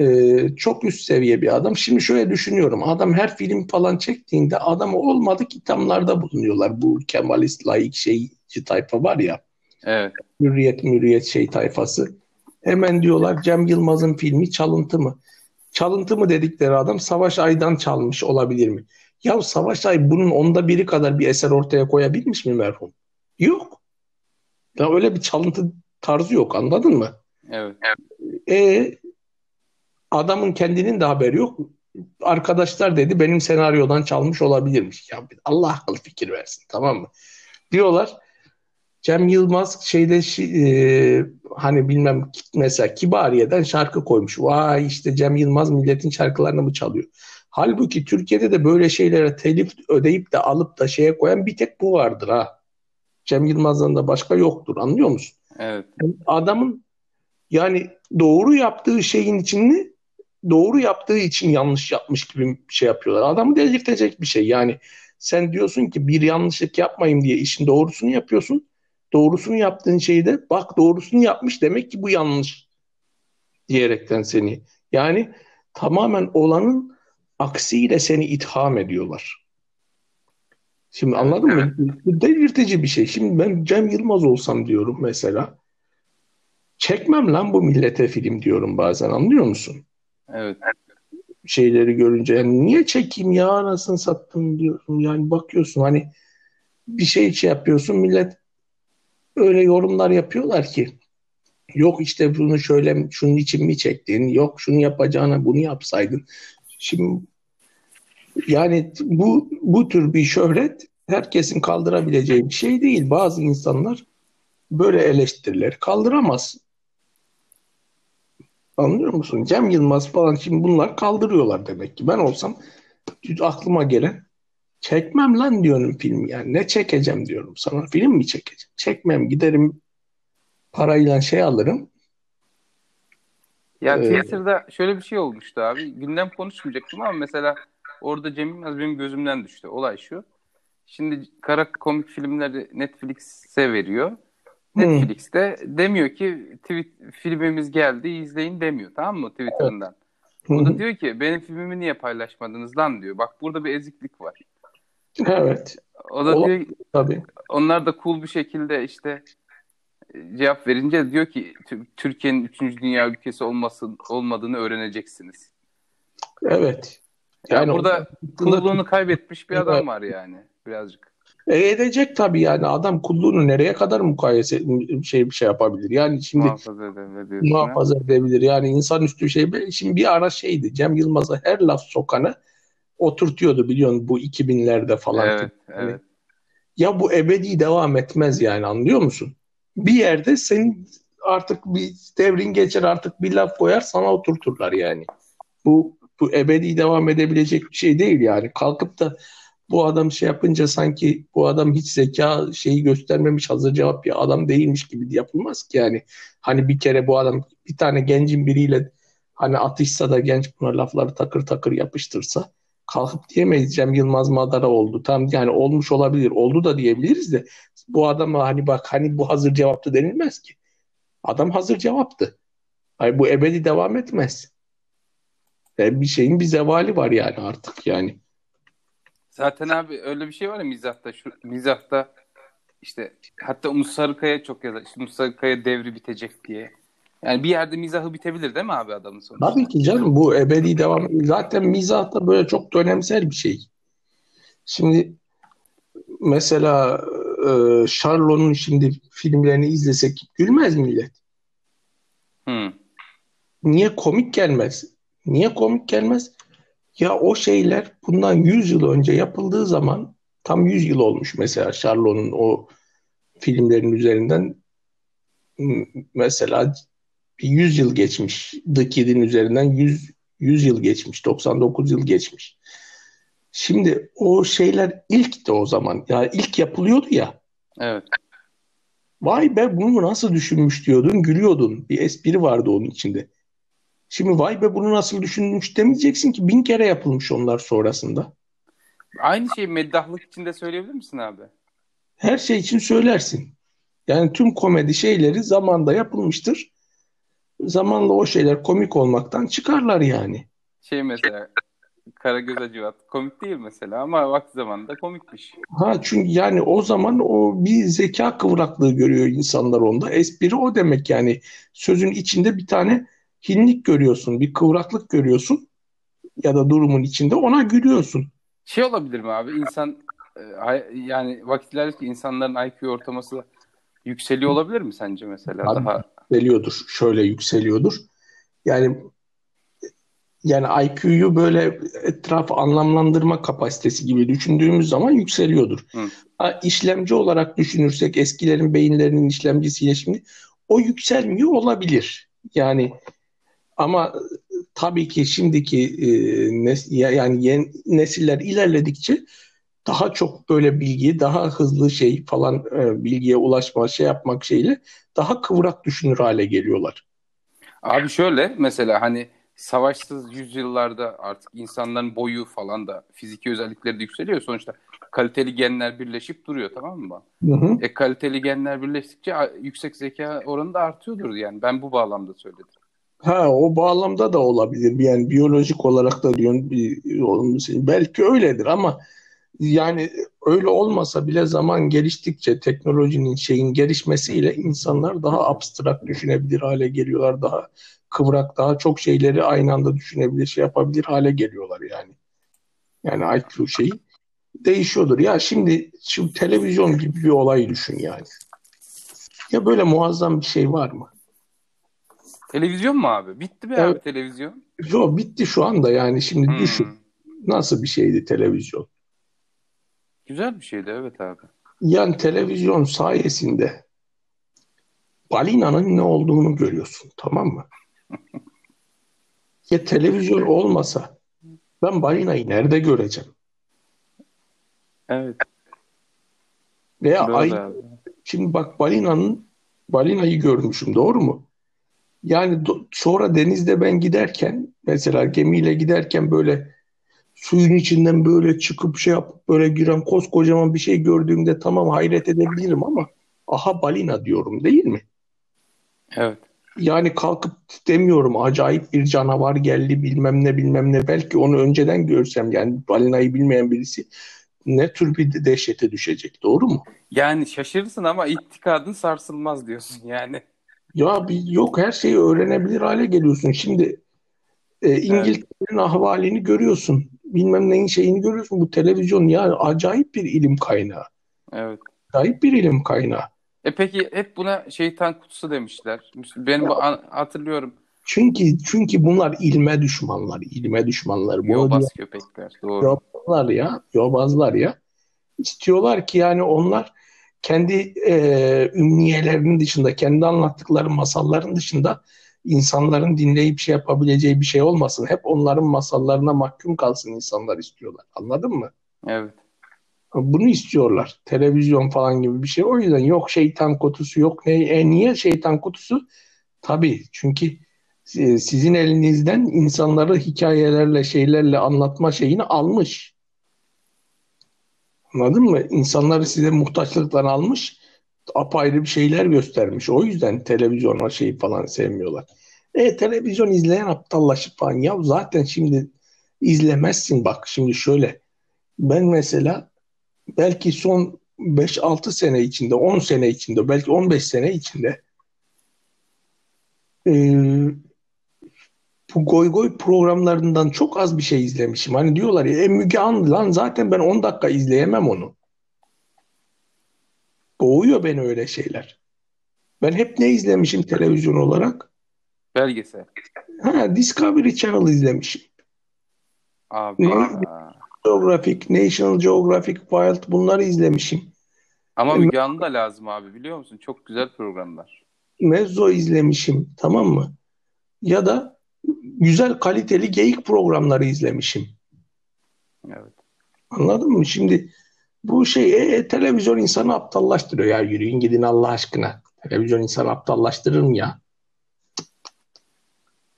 e, çok üst seviye bir adam. Şimdi şöyle düşünüyorum adam her film falan çektiğinde adamı olmadık ithamlarda bulunuyorlar. Bu Kemalist laik şeyci tayfa var ya. Evet. Hürriyet mürriyet şey tayfası. Hemen diyorlar Cem Yılmaz'ın filmi çalıntı mı? Çalıntı mı dedikleri adam Savaş Ay'dan çalmış olabilir mi? Ya Savaş Ay bunun onda biri kadar bir eser ortaya koyabilmiş mi merhum? Yok. Ya öyle bir çalıntı tarzı yok anladın mı? Evet. E adamın kendinin de haberi yok. Arkadaşlar dedi benim senaryodan çalmış olabilirmiş. Ya Allah akıl fikir versin tamam mı? Diyorlar Cem Yılmaz şeyde e, hani bilmem mesela Kibariye'den şarkı koymuş. Vay işte Cem Yılmaz milletin şarkılarını mı çalıyor? Halbuki Türkiye'de de böyle şeylere telif ödeyip de alıp da şeye koyan bir tek bu vardır ha. Cem Yılmaz'dan da başka yoktur anlıyor musun? Evet. Adamın yani doğru yaptığı şeyin içini doğru yaptığı için yanlış yapmış gibi bir şey yapıyorlar. Adamı delirtecek bir şey. Yani sen diyorsun ki bir yanlışlık yapmayayım diye işin doğrusunu yapıyorsun. Doğrusunu yaptığın şeyi de bak doğrusunu yapmış demek ki bu yanlış diyerekten seni. Yani tamamen olanın aksiyle seni itham ediyorlar. Şimdi anladın mı? Bu delirtici bir şey. Şimdi ben Cem Yılmaz olsam diyorum mesela. Çekmem lan bu millete film diyorum bazen anlıyor musun? Evet. Şeyleri görünce yani niye çekeyim ya anasını sattım diyorsun. Yani bakıyorsun hani bir şey şey yapıyorsun millet öyle yorumlar yapıyorlar ki yok işte bunu şöyle şunun için mi çektin yok şunu yapacağına bunu yapsaydın. Şimdi yani bu bu tür bir şöhret herkesin kaldırabileceği bir şey değil. Bazı insanlar böyle eleştirileri kaldıramaz. Anlıyor musun? Cem Yılmaz falan şimdi bunlar kaldırıyorlar demek ki. Ben olsam aklıma gelen çekmem lan diyorum film yani. Ne çekeceğim diyorum sana. Film mi çekeceğim? Çekmem giderim parayla şey alırım. Ya Twitter'da şöyle bir şey olmuştu abi. Gündem konuşmayacaktım ama mesela orada Cem Yılmaz benim gözümden düştü. Olay şu. Şimdi kara komik filmleri Netflix'e veriyor. Netflix'te hmm. demiyor ki tweet, filmimiz geldi izleyin demiyor tamam mı Twitter'ından. Evet. O da diyor ki benim filmimi niye paylaşmadınız lan diyor. Bak burada bir eziklik var. Evet. O da Ola, diyor tabii. onlar da cool bir şekilde işte cevap verince diyor ki Türkiye'nin 3. dünya ülkesi olmasın olmadığını öğreneceksiniz. Evet. Yani, yani burada kulluğunu kaybetmiş bir adam var yani birazcık. E edecek tabii yani adam kulluğunu nereye kadar mukayese şey bir şey yapabilir. Yani şimdi muhafaza edebilir. Muhafaza edebilir. Yani insanüstü şey şimdi bir ara şeydi Cem Yılmaz'a her laf sokanı oturtuyordu biliyorsun bu 2000'lerde falan. Evet, yani, evet. Ya bu ebedi devam etmez yani anlıyor musun? Bir yerde senin artık bir devrin geçer artık bir laf koyar sana oturturlar yani. Bu bu ebedi devam edebilecek bir şey değil yani. Kalkıp da bu adam şey yapınca sanki bu adam hiç zeka şeyi göstermemiş hazır cevap bir adam değilmiş gibi yapılmaz ki yani. Hani bir kere bu adam bir tane gencin biriyle hani atışsa da genç buna lafları takır takır yapıştırsa kalkıp diyemeyiz Yılmaz Madara oldu. Tam yani olmuş olabilir. Oldu da diyebiliriz de bu adama hani bak hani bu hazır cevaptı denilmez ki. Adam hazır cevaptı. Hayır bu ebedi devam etmez. Ve bir şeyin bir zevali var yani artık yani. Zaten abi öyle bir şey var ya mizahta. Şu, mizahta işte hatta Umut Sarıkaya çok yazar. İşte Umut Sarıkaya devri bitecek diye. Yani bir yerde mizahı bitebilir değil mi abi adamın sonuçta? Tabii ki canım bu ebedi devam. Zaten mizah da böyle çok dönemsel bir şey. Şimdi mesela e, Charlot'un şimdi filmlerini izlesek gülmez millet. Hı. Niye komik gelmez? Niye komik gelmez? Ya o şeyler bundan 100 yıl önce yapıldığı zaman tam 100 yıl olmuş mesela Charlot'un o filmlerin üzerinden mesela 100 yıl geçmiş. The Kid'in üzerinden 100, 100 yıl geçmiş. 99 yıl geçmiş. Şimdi o şeyler ilk de o zaman. Ya ilk yapılıyordu ya. Evet. Vay be bunu nasıl düşünmüş diyordun, gülüyordun. Bir espri vardı onun içinde. Şimdi vay be bunu nasıl düşünmüş demeyeceksin ki bin kere yapılmış onlar sonrasında. Aynı şeyi meddahlık içinde söyleyebilir misin abi? Her şey için söylersin. Yani tüm komedi şeyleri zamanda yapılmıştır. Zamanla o şeyler komik olmaktan çıkarlar yani. Şey mesela Karagöz Hacivat komik değil mesela ama vakti zamanında komikmiş. Ha çünkü yani o zaman o bir zeka kıvraklığı görüyor insanlar onda. Espri o demek yani. Sözün içinde bir tane hinlik görüyorsun, bir kıvraklık görüyorsun ya da durumun içinde ona gülüyorsun. Şey olabilir mi abi? İnsan e, yani vakit ilerledikçe insanların IQ ortalaması yükseliyor olabilir mi sence mesela? Abi, Daha yükseliyordur. Şöyle yükseliyordur. Yani yani IQ'yu böyle etrafı anlamlandırma kapasitesi gibi düşündüğümüz zaman yükseliyordur. Hı. Ha, işlemci olarak düşünürsek eskilerin beyinlerinin işlemcisiyle şimdi o yükselmiyor olabilir. Yani ama tabii ki şimdiki e, nes- ya- yani yeni nesiller ilerledikçe daha çok böyle bilgi, daha hızlı şey falan e, bilgiye ulaşma, şey yapmak şeyle daha kıvrak düşünür hale geliyorlar. Abi şöyle mesela hani savaşsız yüzyıllarda artık insanların boyu falan da fiziki özellikleri de yükseliyor. Sonuçta kaliteli genler birleşip duruyor tamam mı? Hı hı. E kaliteli genler birleştikçe yüksek zeka oranı da artıyordur yani. Ben bu bağlamda söyledim. Ha o bağlamda da olabilir. Yani biyolojik olarak da diyorsun belki öyledir ama yani öyle olmasa bile zaman geliştikçe teknolojinin şeyin gelişmesiyle insanlar daha abstrakt düşünebilir hale geliyorlar. Daha kıvrak, daha çok şeyleri aynı anda düşünebilir, şey yapabilir hale geliyorlar yani. Yani IQ şeyi değişiyordur. Ya şimdi şu televizyon gibi bir olay düşün yani. Ya böyle muazzam bir şey var mı? Televizyon mu abi? Bitti mi Evet. abi televizyon? Yo bitti şu anda yani şimdi Hmm. düşün. Nasıl bir şeydi televizyon? Güzel bir şeydi evet abi. Yani televizyon sayesinde balinanın ne olduğunu görüyorsun tamam mı? Ya televizyon olmasa ben balinayı nerede göreceğim? Evet. Veya Doğru ay abi. şimdi bak balinanın balinayı görmüşüm doğru mu? Yani do- sonra denizde ben giderken mesela gemiyle giderken böyle suyun içinden böyle çıkıp şey yapıp böyle giren koskocaman bir şey gördüğümde tamam hayret edebilirim ama aha balina diyorum değil mi? Evet. Yani kalkıp demiyorum acayip bir canavar geldi bilmem ne bilmem ne. Belki onu önceden görsem yani balinayı bilmeyen birisi ne tür bir dehşete düşecek doğru mu? Yani şaşırırsın ama itikadın sarsılmaz diyorsun yani. Ya bir, yok her şeyi öğrenebilir hale geliyorsun. Şimdi e, İngiltere'nin ahvalini görüyorsun. Bilmem neyin şeyini görüyorsun. Bu televizyon ya acayip bir ilim kaynağı. Evet. Acayip bir ilim kaynağı. E peki hep buna şeytan kutusu demişler. Benim bu an- hatırlıyorum. Çünkü çünkü bunlar ilme düşmanlar, ilme düşmanlar. Bunu Yobaz köpekler. Doğru. Yobazlar ya, yobazlar ya. İstiyorlar ki yani onlar kendi e, ümniyelerinin dışında, kendi anlattıkları masalların dışında insanların dinleyip şey yapabileceği bir şey olmasın. Hep onların masallarına mahkum kalsın insanlar istiyorlar. Anladın mı? Evet. Bunu istiyorlar. Televizyon falan gibi bir şey. O yüzden yok şeytan kutusu yok. Ne, e, niye şeytan kutusu? Tabii çünkü e, sizin elinizden insanları hikayelerle şeylerle anlatma şeyini almış. Anladın mı? İnsanları size muhtaçlıktan almış. Apayrı bir şeyler göstermiş. O yüzden televizyona şey falan sevmiyorlar. E televizyon izleyen aptallaşıp falan. Ya zaten şimdi izlemezsin bak şimdi şöyle. Ben mesela belki son 5-6 sene içinde, 10 sene içinde, belki 15 sene içinde e, bu goy goy programlarından çok az bir şey izlemişim. Hani diyorlar ya e, Müge Anlı lan zaten ben 10 dakika izleyemem onu. Boğuyor beni öyle şeyler. Ben hep ne izlemişim televizyon olarak? Belgesel. Ha, Discovery Channel izlemişim. Abi. Ne? Geographic, National Geographic, Wild bunları izlemişim. Ama Müge Anlı da lazım abi biliyor musun? Çok güzel programlar. Mezzo izlemişim tamam mı? Ya da güzel kaliteli geyik programları izlemişim. Evet. Anladın mı? Şimdi bu şey e, e, televizyon insanı aptallaştırıyor ya yürüyün gidin Allah aşkına. Televizyon insanı aptallaştırır mı ya?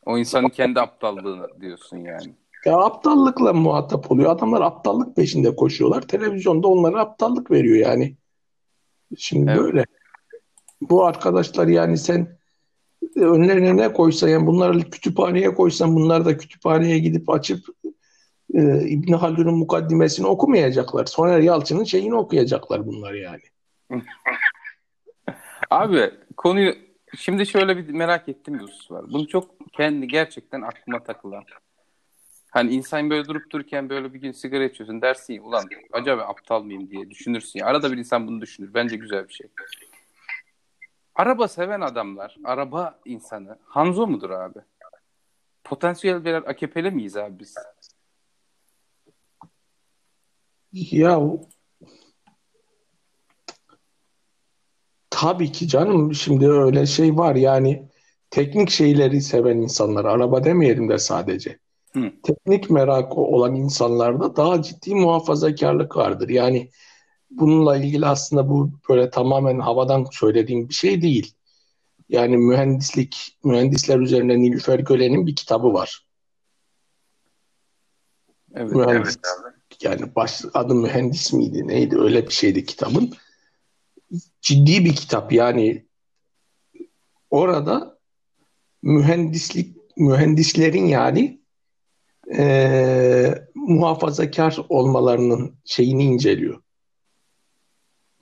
O insanın kendi aptallığını diyorsun yani. Ya aptallıkla muhatap oluyor. Adamlar aptallık peşinde koşuyorlar. Televizyonda onlara aptallık veriyor yani. Şimdi Evet. böyle. Bu arkadaşlar yani sen önlerine ne koysa yani bunları kütüphaneye koysan bunlar da kütüphaneye gidip açıp e, İbn Haldun'un mukaddimesini okumayacaklar. Soner Yalçın'ın şeyini okuyacaklar bunlar yani. Abi konuyu şimdi şöyle bir merak ettiğim bir husus var. Bunu çok kendi gerçekten aklıma takılan. Hani insan böyle durup dururken böyle bir gün sigara içiyorsun dersin ulan acaba aptal mıyım diye düşünürsün ya. Arada bir insan bunu düşünür. Bence güzel bir şey. Araba seven adamlar, araba insanı Hanzo mudur abi? Potansiyel birer AKP'li miyiz abi biz? Ya tabii ki canım şimdi öyle şey var yani teknik şeyleri seven insanlar araba demeyelim de sadece. Hı. Teknik merakı olan insanlarda daha ciddi muhafazakarlık vardır. Yani bununla ilgili aslında bu böyle tamamen havadan söylediğim bir şey değil. Yani mühendislik, mühendisler üzerine Nilüfer Gölen'in bir kitabı var. Evet. Mühendis. Yani baş, adı mühendis miydi neydi öyle bir şeydi kitabın. Ciddi bir kitap yani orada mühendislik mühendislerin yani eee, muhafazakar olmalarının şeyini inceliyor.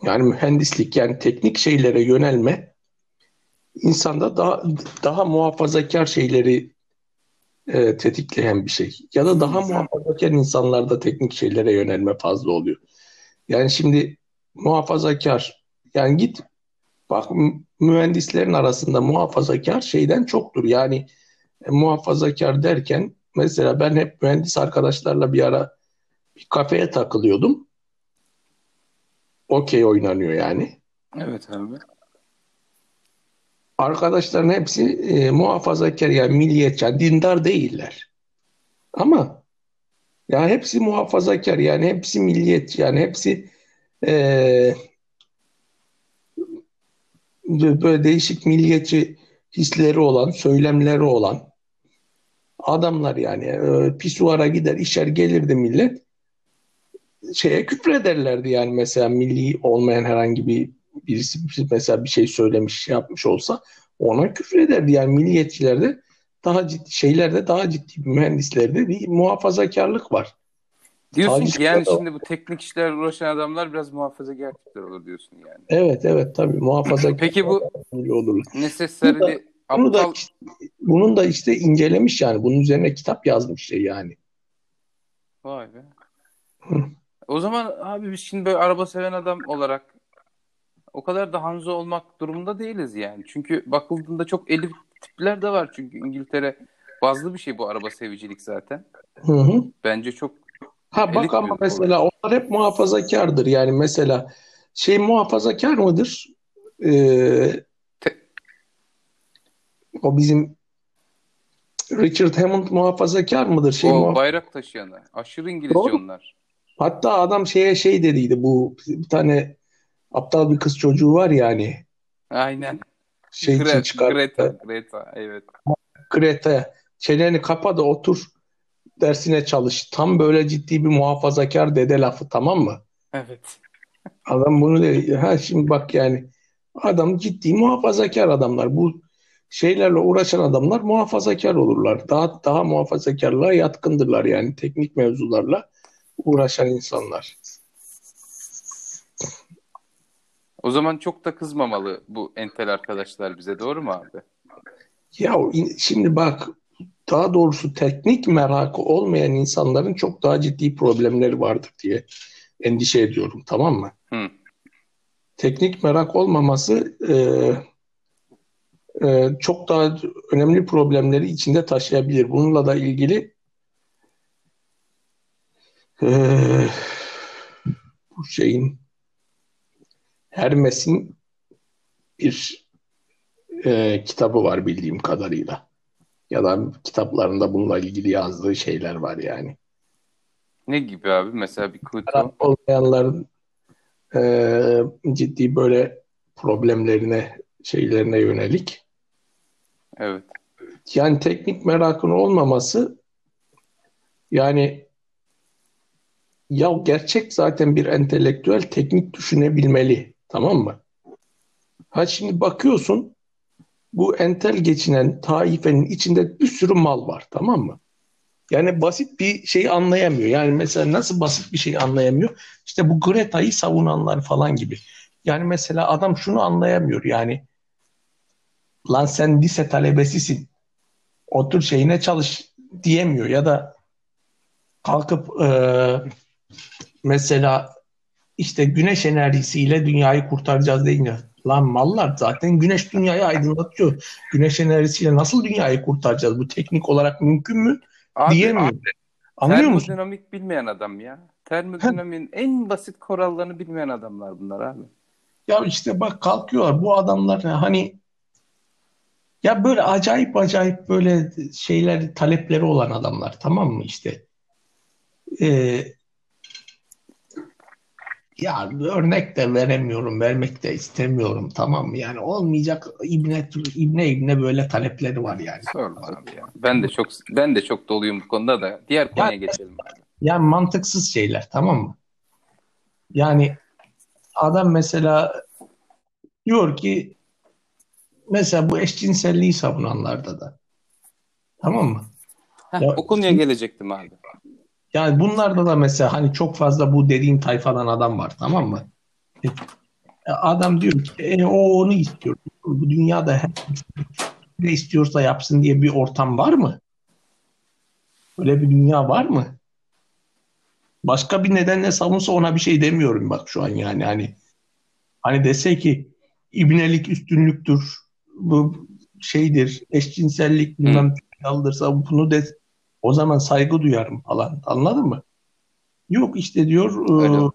Yani mühendislik yani teknik şeylere yönelme insanda daha daha muhafazakar şeyleri e, tetikleyen bir şey. Ya da daha muhafazakar insanlarda teknik şeylere yönelme fazla oluyor. Yani şimdi muhafazakar yani git bak mü- mühendislerin arasında muhafazakar şeyden çoktur. Yani e, muhafazakar derken mesela ben hep mühendis arkadaşlarla bir ara bir kafeye takılıyordum. Okey oynanıyor yani. Evet abi. Arkadaşların hepsi e, muhafazakar yani milliyetçi, dindar değiller. Ama ya hepsi muhafazakar yani hepsi milliyetçi yani hepsi e, böyle değişik milliyetçi hisleri olan, söylemleri olan adamlar yani. E, pisuara gider, işer gelirdi millet şeye küfrederlerdi yani mesela milli olmayan herhangi bir birisi mesela bir şey söylemiş şey yapmış olsa ona küfrederdi yani milliyetçilerde daha ciddi şeylerde daha ciddi mühendislerde bir muhafazakarlık var. Diyorsun ki yani şimdi bu teknik işlerle uğraşan adamlar biraz muhafazakar tipler olur diyorsun yani. Evet evet tabii muhafazakar Peki bu olurlar. necessarily Bunu da aptal bunun da işte incelemiş yani bunun üzerine kitap yazmış şey yani. Vay be. O zaman abi biz şimdi böyle araba seven adam olarak o kadar da Hanzo olmak durumunda değiliz yani. Çünkü bakıldığında çok elit tipler de var çünkü İngiltere bazlı bir şey bu araba sevicilik zaten. Hı hı. Bence çok Ha bak ama mesela onlar hep muhafazakardır. Yani mesela şey muhafazakar mıdır? Ee, Te- o bizim Richard Hammond muhafazakar mıdır? Şey o muhaf- bayrak taşıyanı. Aşırı İngilizce Doğru. onlar. Hatta adam şeye şey dediydi bu bir tane aptal bir kız çocuğu var yani Aynen. şey için Gre- çıkar Greta, Greta, evet. Greta çeneni kapa da otur dersine çalış. Tam böyle ciddi bir muhafazakar dede lafı tamam mı? Evet. Adam bunu dedi. Ha şimdi bak yani adam ciddi muhafazakar adamlar. Bu şeylerle uğraşan adamlar muhafazakar olurlar. Daha daha muhafazakarlığa yatkındırlar yani teknik mevzularla uğraşan insanlar. O zaman çok da kızmamalı bu entel arkadaşlar bize doğru mu abi? Ya şimdi bak daha doğrusu teknik merakı olmayan insanların çok daha ciddi problemleri vardır diye endişe ediyorum tamam mı? Hı. Teknik merak olmaması e, e, çok daha önemli problemleri içinde taşıyabilir. Bununla da ilgili e, bu şeyin Hermes'in bir e, kitabı var bildiğim kadarıyla. Ya da kitaplarında bununla ilgili yazdığı şeyler var yani. Ne gibi abi? Mesela bir kutu. Olmayanların e, ciddi böyle problemlerine, şeylerine yönelik. Evet. Yani teknik merakın olmaması yani ya gerçek zaten bir entelektüel teknik düşünebilmeli. Tamam mı? Ha şimdi bakıyorsun bu entel geçinen taifenin içinde bir sürü mal var. Tamam mı? Yani basit bir şey anlayamıyor. Yani mesela nasıl basit bir şey anlayamıyor? İşte bu Greta'yı savunanlar falan gibi. Yani mesela adam şunu anlayamıyor. Yani lan sen lise talebesisin. Otur şeyine çalış diyemiyor. Ya da kalkıp e, mesela işte güneş enerjisiyle dünyayı kurtaracağız deyince lan mallar zaten güneş dünyayı aydınlatıyor. Güneş enerjisiyle nasıl dünyayı kurtaracağız? Bu teknik olarak mümkün mü? Abi, Diyemiyor. Anlıyor musun? Termodinamik bilmeyen adam ya. Termodinamiğin en basit kurallarını bilmeyen adamlar bunlar abi. Ya işte bak kalkıyorlar bu adamlar hani ya böyle acayip acayip böyle şeyler talepleri olan adamlar tamam mı işte. Ee, ya örnek de veremiyorum, vermek de istemiyorum tamam mı? Yani olmayacak İbne İbne İbne böyle talepleri var yani. Sorma abi ya. Ben de çok ben de çok doluyum bu konuda da. Diğer konuya Yani- geçelim abi. Yani mantıksız şeyler tamam mı? Yani adam mesela diyor ki mesela bu eşcinselliği savunanlarda da tamam mı? Heh, Ya- o konuya gelecektim abi. Yani bunlarda da mesela hani çok fazla bu dediğin tayfadan adam var tamam mı? E, Adam diyor ki e, o onu istiyor. Bu dünyada her ne istiyorsa yapsın diye bir ortam var mı? Öyle bir dünya var mı? Başka bir nedenle savunsa ona bir şey demiyorum bak şu an yani hani hani dese ki ibnelik üstünlüktür bu şeydir eşcinsellik bilmem kaldırsa bunu de o zaman saygı duyarım falan anladın mı? Yok işte diyor Öyle. e,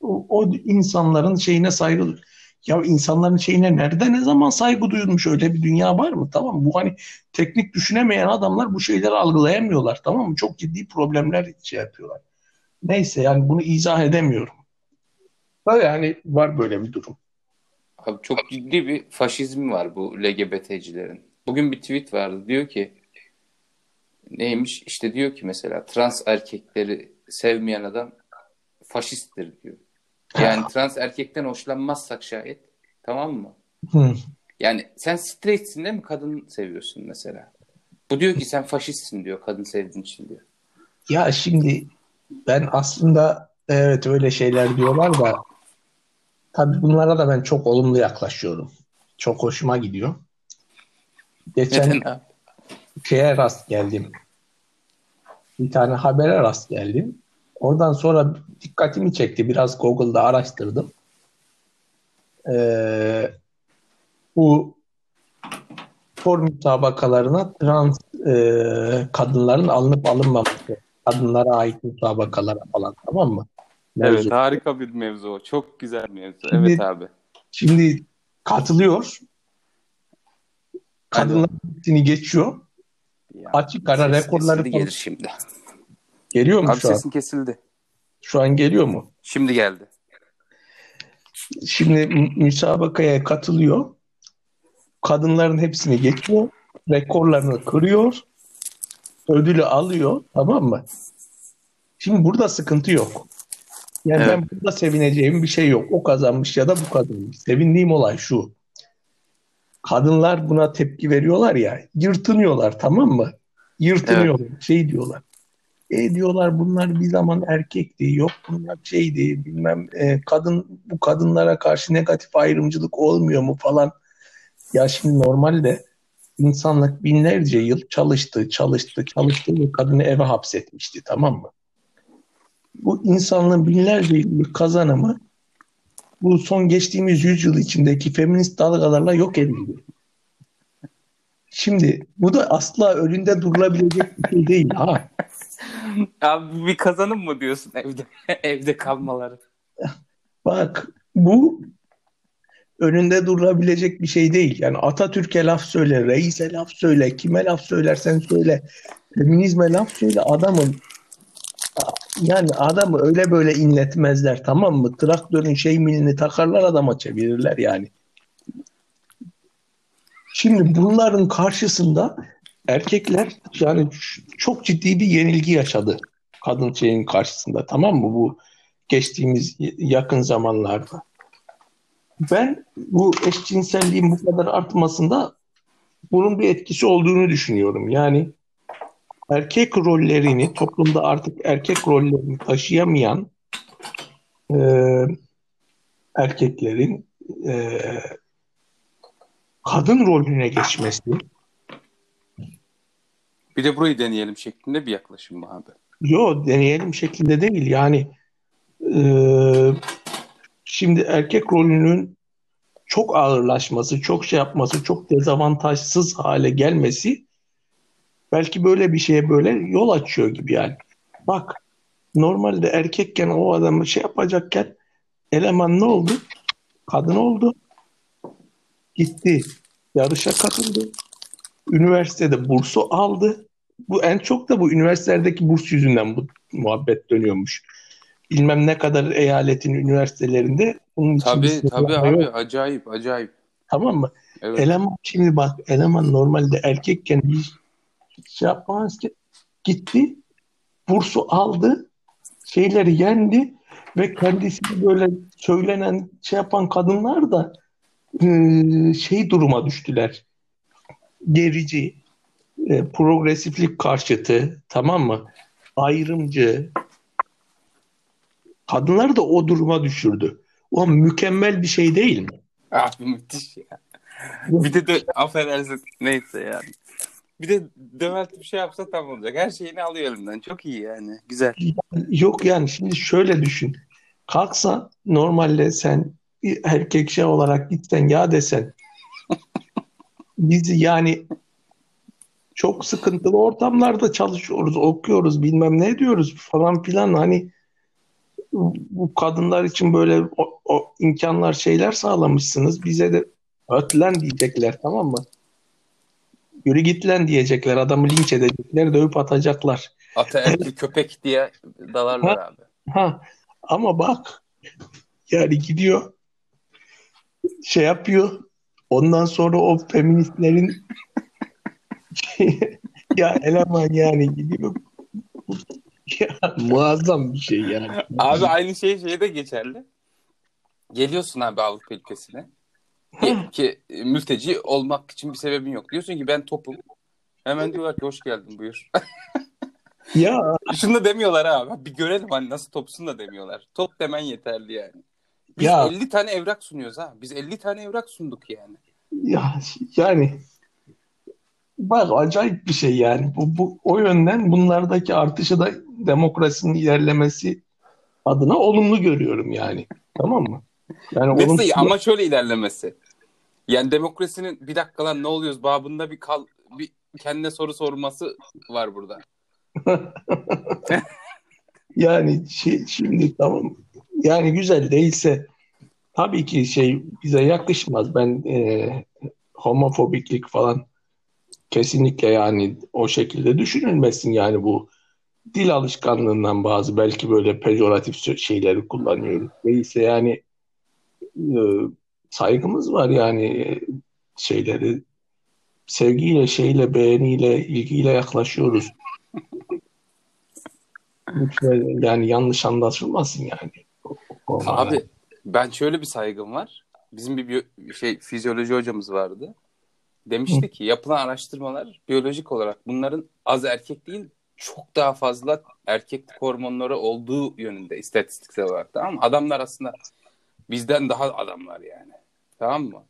o, o insanların şeyine saygı duy- ya insanların şeyine nerede ne zaman saygı duyulmuş öyle bir dünya var mı? Tamam mı? Bu hani teknik düşünemeyen adamlar bu şeyleri algılayamıyorlar tamam mı? Çok ciddi problemler şey yapıyorlar. Neyse yani bunu izah edemiyorum. Böyle yani var böyle bir durum. Abi çok ciddi bir faşizm var bu LGBT'cilerin. Bugün bir tweet vardı. Diyor ki neymiş? İşte diyor ki mesela trans erkekleri sevmeyen adam faşisttir diyor. Yani trans erkekten hoşlanmazsak şayet tamam mı? Hı. Yani sen straightsin değil mi? Kadın seviyorsun mesela. Bu diyor ki sen faşistsin diyor kadın sevdiğin için diyor. Ya şimdi ben aslında evet öyle şeyler diyorlar da tabii bunlara da ben çok olumlu yaklaşıyorum. Çok hoşuma gidiyor. Geçen Neden? Şeye rast geldim. Bir tane habere rast geldim. Oradan sonra dikkatimi çekti. Biraz Google'da araştırdım. Ee, bu spor müsabakalarına trans e, kadınların alınıp alınmaması. Kadınlara ait müsabakalara falan tamam mı? Evet Mevzu. harika bir mevzu. Çok güzel mevzu. Şimdi- Evet abi. Şimdi katılıyor. Kadınlar hepsini geçiyor. Ya, Açık ara ses rekorları kesildi gelir şimdi. geliyor mu Abi şu an? sesin kesildi. Şu an geliyor mu? Şimdi geldi. Şimdi mü- müsabakaya katılıyor. Kadınların hepsini geçiyor. Rekorlarını kırıyor. Ödülü alıyor. Tamam mı? Şimdi burada sıkıntı yok. Yani Evet. ben burada sevineceğim bir şey yok. O kazanmış ya da bu kazanmış. Sevindiğim olay şu. Kadınlar buna tepki veriyorlar ya yırtınıyorlar tamam mı? Yırtınıyorlar evet. şey diyorlar. E diyorlar bunlar bir zaman erkekti yok bunlar şeydi bilmem e, kadın bu kadınlara karşı negatif ayrımcılık olmuyor mu falan. Ya şimdi normalde insanlık binlerce yıl çalıştı çalıştı çalıştı ve kadını eve hapsetmişti tamam mı? Bu insanlığın binlerce yıllık kazanımı bu son geçtiğimiz yüzyıl içindeki feminist dalgalarla yok edildi. Şimdi bu da asla önünde durulabilecek bir şey değil ha. Abi bir kazanım mı diyorsun evde evde kalmaları? Bak bu önünde durulabilecek bir şey değil. Yani Atatürk'e laf söyle, reise laf söyle, kime laf söylersen söyle, feminizme laf söyle adamın yani adamı öyle böyle inletmezler tamam mı? Traktörün şey milini takarlar adama çevirirler yani. Şimdi bunların karşısında erkekler yani çok ciddi bir yenilgi yaşadı kadın şeyin karşısında tamam mı bu geçtiğimiz yakın zamanlarda. Ben bu eşcinselliğin bu kadar artmasında bunun bir etkisi olduğunu düşünüyorum. Yani erkek rollerini toplumda artık erkek rollerini taşıyamayan e, erkeklerin e, kadın rolüne geçmesi. Bir de burayı deneyelim şeklinde bir yaklaşım mı abi? Yok deneyelim şeklinde değil. Yani e, şimdi erkek rolünün çok ağırlaşması, çok şey yapması, çok dezavantajsız hale gelmesi belki böyle bir şeye böyle yol açıyor gibi yani. Bak normalde erkekken o adamı şey yapacakken eleman ne oldu? Kadın oldu. Gitti. Yarışa katıldı. Üniversitede bursu aldı. Bu en çok da bu üniversitelerdeki burs yüzünden bu muhabbet dönüyormuş. Bilmem ne kadar eyaletin üniversitelerinde bunun için tabii tabii abi yok. acayip acayip. Tamam mı? Evet. Eleman şimdi bak eleman normalde erkekken bir şey yapmaz ki gitti bursu aldı şeyleri yendi ve kendisini böyle söylenen şey yapan kadınlar da e, şey duruma düştüler. Gerici, e, progresiflik karşıtı, tamam mı? Ayrımcı. Kadınları da o duruma düşürdü. O mükemmel bir şey değil mi? Abi müthiş ya. bir de, de affedersin neyse yani. Bir de Dömelt bir şey yapsa tam olacak. Her şeyini alıyor elimden. Çok iyi yani. Güzel. Yok yani şimdi şöyle düşün. Kalksa normalde sen erkek şey olarak gitsen ya desen biz yani çok sıkıntılı ortamlarda çalışıyoruz, okuyoruz, bilmem ne diyoruz falan filan hani bu kadınlar için böyle o, o imkanlar şeyler sağlamışsınız. Bize de ötlen diyecekler tamam mı? Yürü git lan diyecekler. Adamı linç edecekler. Dövüp atacaklar. Ataerkil köpek diye dalarlar ha, abi. Ha. Ama bak yani gidiyor şey yapıyor. Ondan sonra o feministlerin ya eleman yani gidiyor. ya, muazzam bir şey yani. Abi aynı şey şeyde geçerli. Geliyorsun abi Avrupa ülkesine. Ki mülteci olmak için bir sebebin yok. Diyorsun ki ben topum. Hemen diyorlar ki hoş geldin buyur. ya. Şunu da demiyorlar abi. Bir görelim hani nasıl topsun da demiyorlar. Top demen yeterli yani. Biz ya. 50 tane evrak sunuyoruz ha. Biz 50 tane evrak sunduk yani. Ya yani bak acayip bir şey yani. Bu, bu o yönden bunlardaki artışı da demokrasinin ilerlemesi adına olumlu görüyorum yani. Tamam mı? Yani Mesela olumsuz... ama şöyle ilerlemesi. Yani demokrasinin bir dakika lan ne oluyoruz babında bir kal bir kendine soru sorması var burada. yani şey, şimdi tamam yani güzel değilse tabii ki şey bize yakışmaz. Ben e, homofobiklik falan kesinlikle yani o şekilde düşünülmesin yani bu dil alışkanlığından bazı belki böyle pejoratif şeyleri kullanıyoruz. Değilse yani e, saygımız var yani e, şeyleri sevgiyle, şeyle, beğeniyle, ilgiyle yaklaşıyoruz. yani yanlış anlaşılmasın yani. Abi ben şöyle bir saygım var. Bizim bir, bir şey fizyoloji hocamız vardı. demişti ki yapılan araştırmalar biyolojik olarak bunların az erkek değil çok daha fazla erkeklik hormonları olduğu yönünde istatistiksel olarak tamam mı? Adamlar aslında bizden daha adamlar yani. Tamam mı?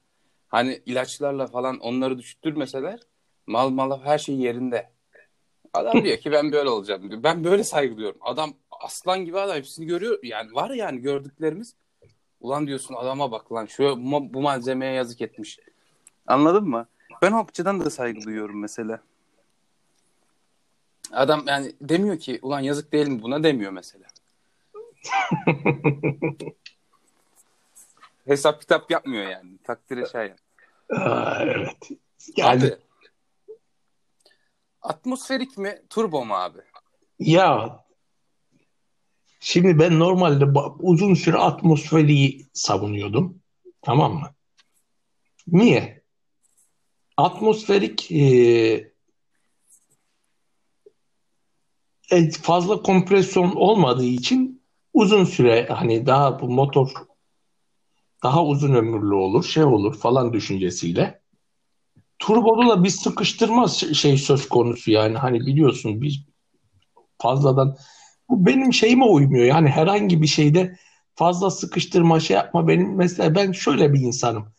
Hani ilaçlarla falan onları düşürtmeseler mal mala her şey yerinde. Adam diyor ki ben böyle olacağım diyor. Ben böyle saygılıyorum. Adam aslan gibi adam hepsini görüyor. Yani var yani gördüklerimiz. Ulan diyorsun adama bak lan şu bu malzemeye yazık etmiş. Anladın mı? Ben o açıdan da saygı duyuyorum mesela. Adam yani demiyor ki ulan yazık değil mi buna demiyor mesela. Hesap kitap yapmıyor yani. Takdire şayan. Aa, evet. Yani... Abi, atmosferik mi turbo mu abi? Ya şimdi ben normalde uzun süre atmosferiği savunuyordum. Tamam mı? Niye? Atmosferik e, e, fazla kompresyon olmadığı için uzun süre hani daha bu motor daha uzun ömürlü olur, şey olur falan düşüncesiyle. Turbo'da da bir sıkıştırma şey söz konusu yani hani biliyorsun biz fazladan bu benim şeyime uymuyor. Yani herhangi bir şeyde fazla sıkıştırma şey yapma benim mesela ben şöyle bir insanım.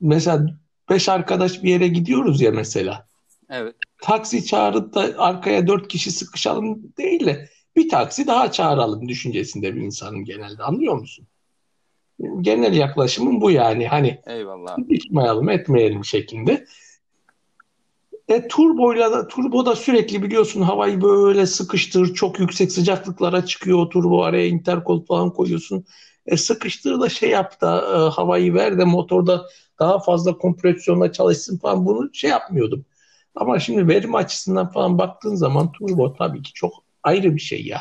Mesela beş arkadaş bir yere gidiyoruz ya mesela. Evet. Taksi çağırıp da arkaya dört kişi sıkışalım değil de bir taksi daha çağıralım düşüncesinde bir insanım genelde anlıyor musun? Genel yaklaşımım bu yani hani Eyvallah. Çıkmayalım etmeyelim şeklinde. E, turboyla da turbo da sürekli biliyorsun havayı böyle sıkıştır çok yüksek sıcaklıklara çıkıyor o turbo araya interkol falan koyuyorsun. E, sıkıştır da şey yap da e, havayı ver de motorda daha fazla kompresyonla çalışsın falan bunu şey yapmıyordum. Ama şimdi verim açısından falan baktığın zaman turbo tabii ki çok ayrı bir şey ya.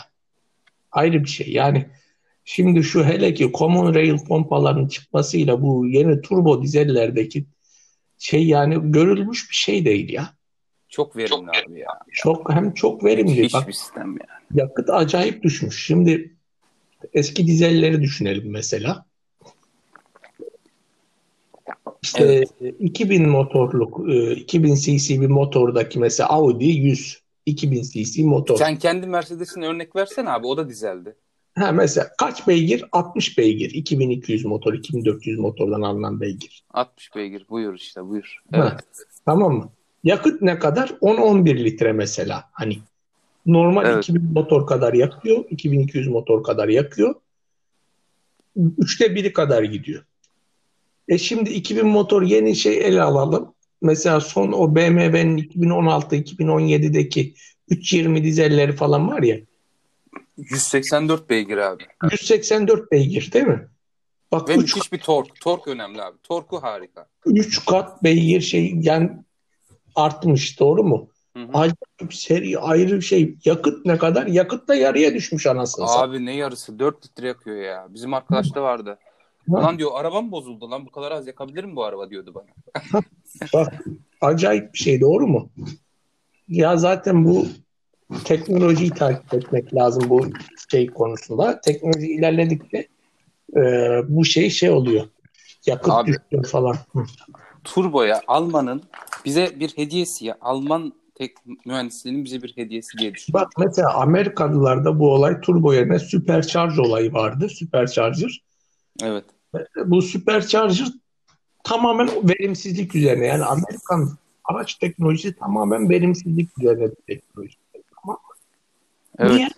Ayrı bir şey. Yani şimdi şu hele ki common rail pompaların çıkmasıyla bu yeni turbo dizellerdeki şey yani görülmüş bir şey değil ya. Çok verimli çok, abi ya. Çok hem çok verimli. Hiçbir Bak, sistem yani. Yakıt acayip düşmüş. Şimdi eski dizelleri düşünelim mesela. İşte evet. 2000 motorluk, 2000 cc bir motordaki mesela Audi 100, 2000 cc motor. Sen kendi Mercedes'in örnek versene abi o da dizeldi. Ha mesela kaç beygir? 60 beygir. 2200 motor, 2400 motordan alınan beygir. 60 beygir. Buyur işte buyur. Evet. Ha, tamam mı? Yakıt ne kadar? 10-11 litre mesela. Hani normal evet. 2000 motor kadar yakıyor. 2200 motor kadar yakıyor. Üçte biri kadar gidiyor. E şimdi 2000 motor yeni şey ele alalım. Mesela son o BMW'nin 2016-2017'deki 320 dizelleri falan var ya. 184 beygir abi. 184 beygir değil mi? Bak Ve müthiş bir tork. Tork önemli abi. Torku harika. 3 kat beygir şey yani artmış doğru mu? Hı hı. Acayip seri ayrı şey. Yakıt ne kadar? Yakıt da yarıya düşmüş anasını. Abi ne yarısı? 4 litre yakıyor ya. Bizim arkadaşta vardı. Ha. Ulan diyor arabam bozuldu lan bu kadar az yakabilir mi bu araba diyordu bana. Bak acayip bir şey doğru mu? Ya zaten bu teknolojiyi takip etmek lazım bu şey konusunda. Teknoloji ilerledikçe e, bu şey şey oluyor. Yakıt Abi, düşüyor falan. Turbo'ya Alman'ın bize bir hediyesi ya. Alman tek mühendisliğinin bize bir hediyesi diye düşünüyorum. Bak mesela Amerikalılarda bu olay turbo yerine supercharge olayı vardı. Supercharger. Evet. Bu supercharger tamamen verimsizlik üzerine. Yani Amerikan araç teknolojisi tamamen verimsizlik üzerine bir teknoloji. Evet. Niye?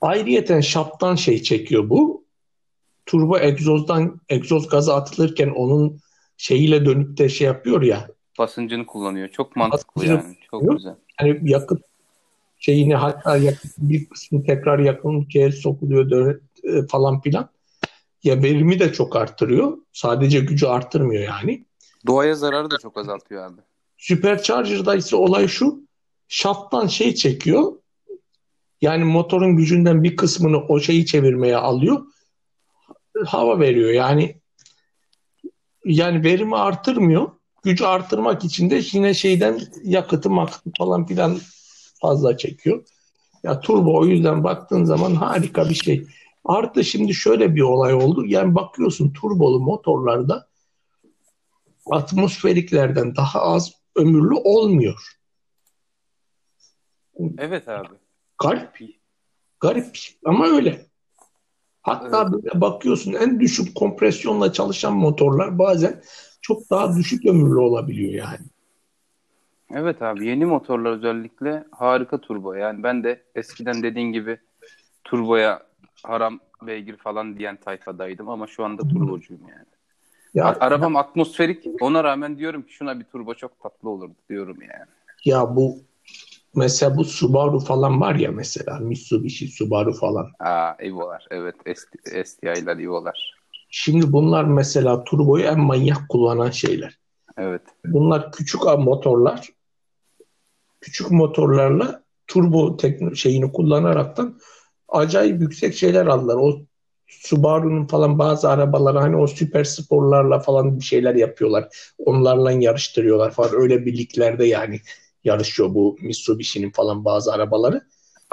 Ayrıyeten şaptan şey çekiyor bu. Turbo egzozdan egzoz gazı atılırken onun şeyiyle dönüp de şey yapıyor ya. Basıncını kullanıyor. Çok mantıklı Basıncını yani. Çok kullanıyor. güzel. Yani yakıt şeyini hatta yakıt bir kısmı tekrar yakın kez sokuluyor dön, e, falan filan. Ya verimi de çok arttırıyor. Sadece gücü arttırmıyor yani. Doğaya zararı da çok azaltıyor abi. Supercharger'da ise olay şu. Şafttan şey çekiyor. Yani motorun gücünden bir kısmını o şeyi çevirmeye alıyor. Hava veriyor. Yani yani verimi artırmıyor. Gücü artırmak için de yine şeyden yakıtı makıtı falan filan fazla çekiyor. Ya turbo o yüzden baktığın zaman harika bir şey. Artı şimdi şöyle bir olay oldu. Yani bakıyorsun turbolu motorlarda atmosferiklerden daha az ömürlü olmuyor. Evet abi. Garip. Garip ama öyle. Hatta evet. böyle bakıyorsun en düşük kompresyonla çalışan motorlar bazen çok daha düşük ömürlü olabiliyor yani. Evet abi yeni motorlar özellikle harika turbo. Yani ben de eskiden dediğin gibi turboya haram beygir falan diyen tayfadaydım ama şu anda turbocuyum yani. Ya, Arabam atmosferik ona rağmen diyorum ki şuna bir turbo çok tatlı olurdu diyorum yani. Ya bu mesela bu Subaru falan var ya mesela Mitsubishi, Subaru falan. Aa Evo'lar evet STI'ler Evo'lar. Şimdi bunlar mesela turboyu en manyak kullanan şeyler. Evet. Bunlar küçük motorlar. Küçük motorlarla turbo tekno şeyini kullanaraktan acayip yüksek şeyler aldılar. O Subaru'nun falan bazı arabaları hani o süper sporlarla falan bir şeyler yapıyorlar. Onlarla yarıştırıyorlar falan. Öyle birliklerde yani yarışıyor bu Mitsubishi'nin falan bazı arabaları.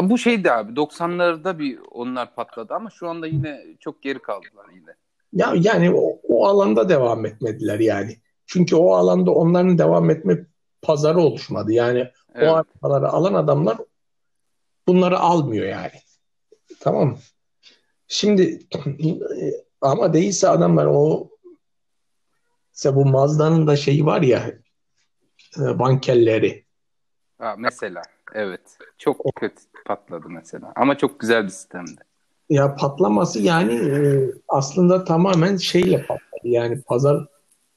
Bu şeydi abi 90'larda bir onlar patladı ama şu anda yine çok geri kaldılar yine. Ya yani o, o alanda devam etmediler yani. Çünkü o alanda onların devam etme pazarı oluşmadı. Yani evet. o arabaları alan adamlar bunları almıyor yani. Tamam mı? Şimdi ama değilse adamlar o mesela bu Mazda'nın da şeyi var ya e, bankelleri. Ha, mesela evet. Çok kötü patladı mesela. Ama çok güzel bir sistemdi. Ya patlaması yani e, aslında tamamen şeyle patladı. Yani pazar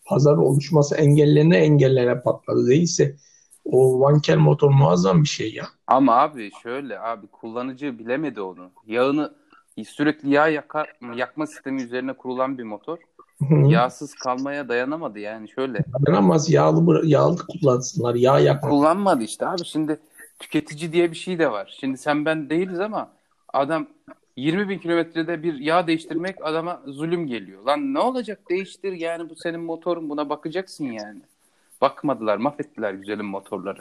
pazar oluşması engellerine engellerine patladı. Değilse o vankel motor muazzam bir şey ya. Ama abi şöyle abi kullanıcı bilemedi onu. Yağını sürekli yağ yakar, yakma sistemi üzerine kurulan bir motor. Hı. Yağsız kalmaya dayanamadı yani şöyle. Dayanamaz yağlı yağlı kullansınlar yağ yakma. Kullanmadı işte abi şimdi tüketici diye bir şey de var. Şimdi sen ben değiliz ama adam 20 bin kilometrede bir yağ değiştirmek adama zulüm geliyor. Lan ne olacak değiştir yani bu senin motorun buna bakacaksın yani. Bakmadılar mahvettiler güzelim motorları.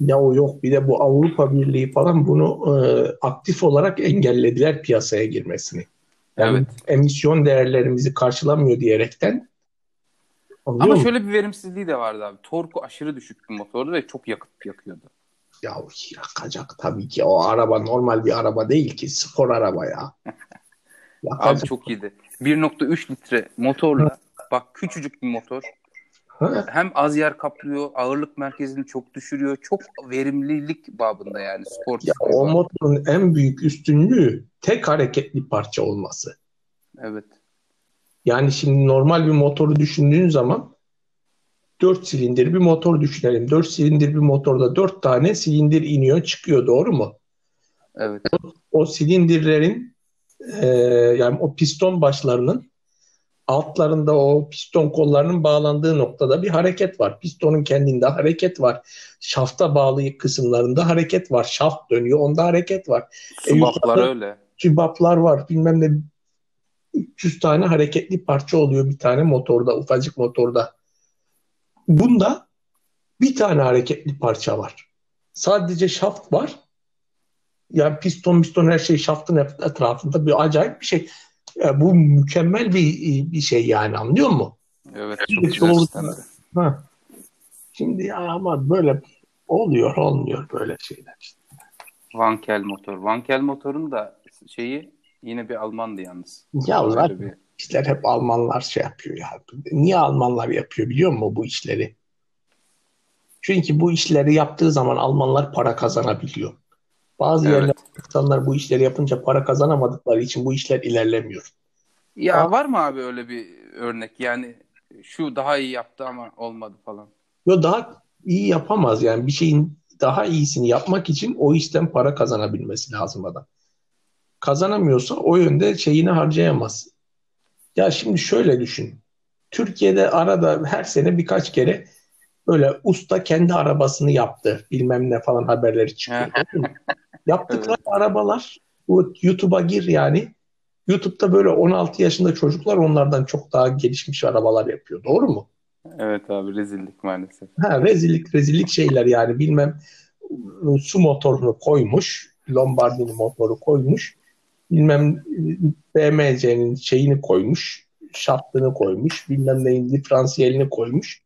Ya o yok bir de bu Avrupa Birliği falan bunu e, aktif olarak engellediler piyasaya girmesini. Yani evet. emisyon değerlerimizi karşılamıyor diyerekten. Ama mu? şöyle bir verimsizliği de vardı abi. Torku aşırı düşük bir motordu ve çok yakıt yakıyordu. Ya yakacak tabii ki. O araba normal bir araba değil ki. Spor araba ya. abi çok iyiydi. 1.3 litre motorla bak küçücük bir motor hem az yer kaplıyor, ağırlık merkezini çok düşürüyor. Çok verimlilik babında yani spor. Ya o motorun en büyük üstünlüğü tek hareketli parça olması. Evet. Yani şimdi normal bir motoru düşündüğün zaman 4 silindir bir motor düşünelim. 4 silindir bir motorda 4 tane silindir iniyor çıkıyor doğru mu? Evet. O, o silindirlerin e, yani o piston başlarının altlarında o piston kollarının bağlandığı noktada bir hareket var. Pistonun kendinde hareket var. Şafta bağlı kısımlarında hareket var. Şaft dönüyor, onda hareket var. Subaplar e, öyle. Subaplar var. Bilmem ne 300 tane hareketli parça oluyor bir tane motorda, ufacık motorda. Bunda bir tane hareketli parça var. Sadece şaft var. Yani piston piston her şey şaftın etrafında bir acayip bir şey. Ya bu mükemmel bir bir şey yani anlıyor musun? Evet çok güzel. Ha. Şimdi ya ama böyle oluyor olmuyor böyle şeyler işte. Vankel motor. Vankel motorun da şeyi yine bir Almandı yalnız. Ya zaten bir... işler hep Almanlar şey yapıyor ya. Niye Almanlar yapıyor biliyor musun bu işleri? Çünkü bu işleri yaptığı zaman Almanlar para kazanabiliyor. Bazı evet. yerler insanlar bu işleri yapınca para kazanamadıkları için bu işler ilerlemiyor. Ya ha. var mı abi öyle bir örnek? Yani şu daha iyi yaptı ama olmadı falan. Yo daha iyi yapamaz yani bir şeyin daha iyisini yapmak için o işten para kazanabilmesi lazım adam. Kazanamıyorsa o yönde şeyini harcayamaz. Ya şimdi şöyle düşün. Türkiye'de arada her sene birkaç kere böyle usta kendi arabasını yaptı. Bilmem ne falan haberleri çıkıyor. Yaptıkları evet. arabalar bu YouTube'a gir yani. YouTube'da böyle 16 yaşında çocuklar onlardan çok daha gelişmiş arabalar yapıyor. Doğru mu? Evet abi rezillik maalesef. Ha, rezillik rezillik şeyler yani bilmem su motorunu koymuş. Lombardini motoru koymuş. Bilmem BMC'nin şeyini koymuş. Şaftını koymuş. Bilmem neyin diferansiyelini koymuş.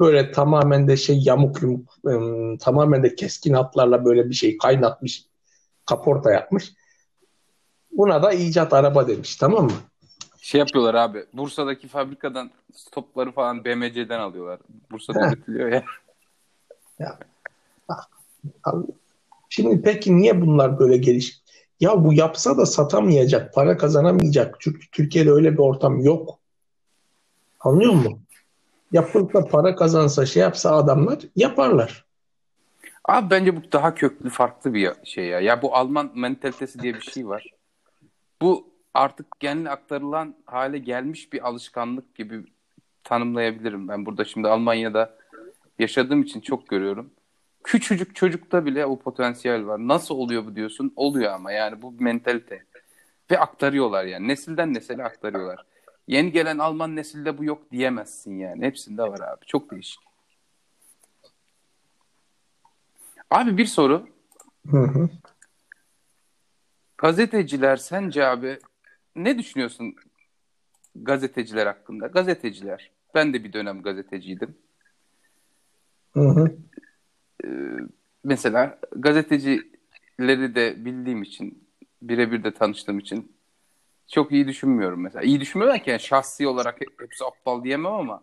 Böyle tamamen de şey yamuk yumuk ım, tamamen de keskin hatlarla böyle bir şey kaynatmış kaporta yapmış. Buna da icat araba demiş tamam mı? Şey yapıyorlar abi. Bursa'daki fabrikadan stopları falan BMC'den alıyorlar. Bursa'da üretiliyor ya. Şimdi peki niye bunlar böyle geliş? Ya bu yapsa da satamayacak, para kazanamayacak. Çünkü Türkiye'de öyle bir ortam yok. Anlıyor musun? Yapıp da para kazansa şey yapsa adamlar yaparlar. Abi bence bu daha köklü farklı bir şey ya. Ya bu Alman mentalitesi diye bir şey var. Bu artık genel aktarılan hale gelmiş bir alışkanlık gibi tanımlayabilirim. Ben burada şimdi Almanya'da yaşadığım için çok görüyorum. Küçücük çocukta bile o potansiyel var. Nasıl oluyor bu diyorsun? Oluyor ama yani bu bir mentalite. Ve aktarıyorlar yani. Nesilden nesile aktarıyorlar. Yeni gelen Alman nesilde bu yok diyemezsin yani. Hepsinde var abi. Çok değişik. Abi bir soru. Hı hı. Gazeteciler sence abi ne düşünüyorsun gazeteciler hakkında? Gazeteciler. Ben de bir dönem gazeteciydim. Hı hı. Mesela gazetecileri de bildiğim için, birebir de tanıştığım için çok iyi düşünmüyorum mesela. İyi düşünmüyorum ki yani şahsi olarak he- hepsi aptal diyemem ama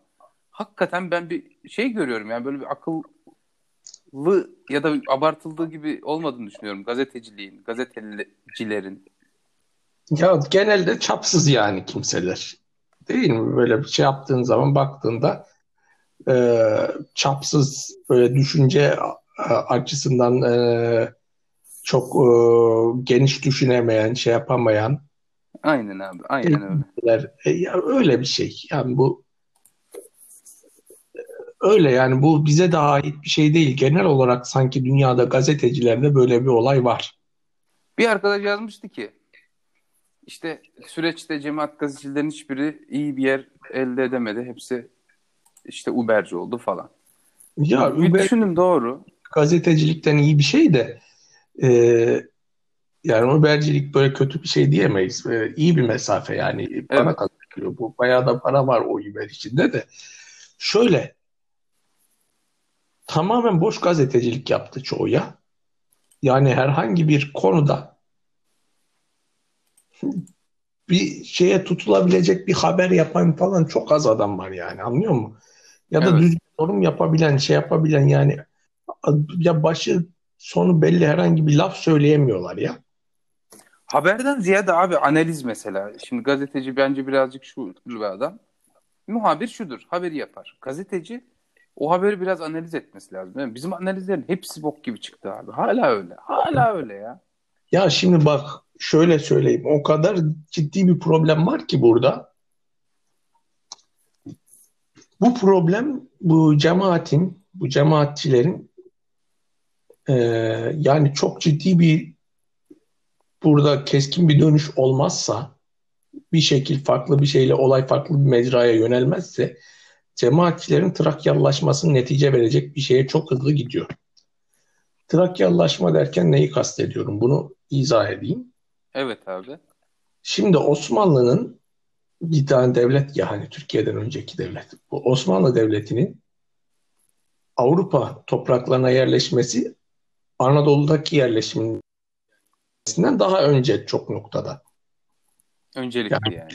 hakikaten ben bir şey görüyorum yani böyle bir akıllı ya da abartıldığı gibi olmadığını düşünüyorum gazeteciliğin, gazetecilerin. Ya genelde çapsız yani kimseler. Değil mi? Böyle bir şey yaptığın zaman baktığında e, çapsız böyle düşünce açısından e, çok e, geniş düşünemeyen, şey yapamayan Aynen abi, aynen öyle. E, ya öyle bir şey. Yani bu öyle yani bu bize de ait bir şey değil. Genel olarak sanki dünyada gazetecilerde böyle bir olay var. Bir arkadaş yazmıştı ki işte süreçte cemaat gazetecilerin hiçbiri iyi bir yer elde edemedi. Hepsi işte Uberci oldu falan. Ya Bir Uber düşündüm doğru. gazetecilikten iyi bir şey de e, yani Ubercilik böyle kötü bir şey diyemeyiz. E, iyi bir mesafe yani para Evet. kazanıyor. Bu bayağı da para var o Uber içinde de. Şöyle tamamen boş gazetecilik yaptı çoğu ya. Yani herhangi bir konuda bir şeye tutulabilecek bir haber yapan falan çok az adam var yani anlıyor musun? Ya da Evet. düzgün yorum yapabilen, şey yapabilen yani ya başı sonu belli herhangi bir laf söyleyemiyorlar ya. Haberden ziyade abi analiz mesela. Şimdi gazeteci bence birazcık şu bir adam. Muhabir şudur, haberi yapar. Gazeteci o haberi biraz analiz etmesi lazım. mi? Bizim analizlerin hepsi bok gibi çıktı abi. Hala öyle. Hala öyle ya. Ya şimdi bak şöyle söyleyeyim. O kadar ciddi bir problem var ki burada. Bu problem bu cemaatin, bu cemaatçilerin e, yani çok ciddi bir burada keskin bir dönüş olmazsa bir şekil farklı bir şeyle olay farklı bir mecraya yönelmezse cemaatçilerin Trakyalılaşmasının netice verecek bir şeye çok hızlı gidiyor. Trakyalılaşma derken neyi kastediyorum? Bunu izah edeyim. Evet abi. Şimdi Osmanlı'nın bir tane devlet ya hani Türkiye'den önceki devlet. Bu Osmanlı Devleti'nin Avrupa topraklarına yerleşmesi Anadolu'daki yerleşiminden daha önce çok noktada. Öncelikli yani.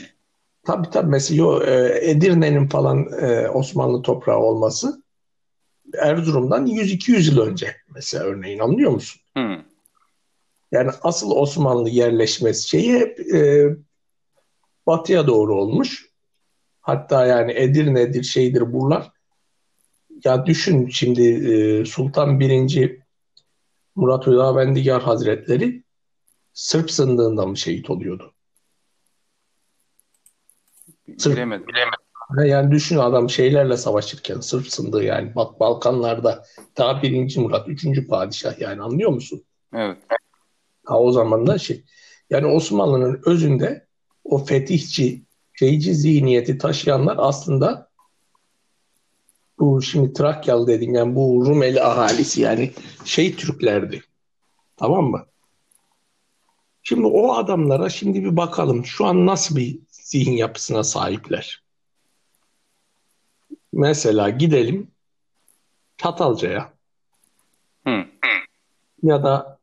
Tabii tabii mesela yo, Edirne'nin falan e, Osmanlı toprağı olması Erzurum'dan 100-200 yıl önce mesela örneğin anlıyor musun? Hı. Yani asıl Osmanlı yerleşmesi şeyi hep e, batıya doğru olmuş. Hatta yani Edirne'dir şeydir buralar. Ya düşün şimdi e, Sultan 1. Murat Hüdavendigar Hazretleri Sırp sındığında mı şehit oluyordu? Sırp Bilemedim. Ha, Yani düşün adam şeylerle savaşırken Sırp sındığı yani bak Balkanlarda daha birinci Murat, üçüncü padişah yani anlıyor musun? Evet. Ha, o zaman da şey yani Osmanlı'nın özünde o fetihçi, şeyci zihniyeti taşıyanlar aslında bu şimdi Trakyalı dediğim yani bu Rumeli ahalisi yani şey Türklerdi. Tamam mı? Şimdi o adamlara şimdi bir bakalım şu an nasıl bir zihin yapısına sahipler. Mesela gidelim Çatalca'ya Hı. ya da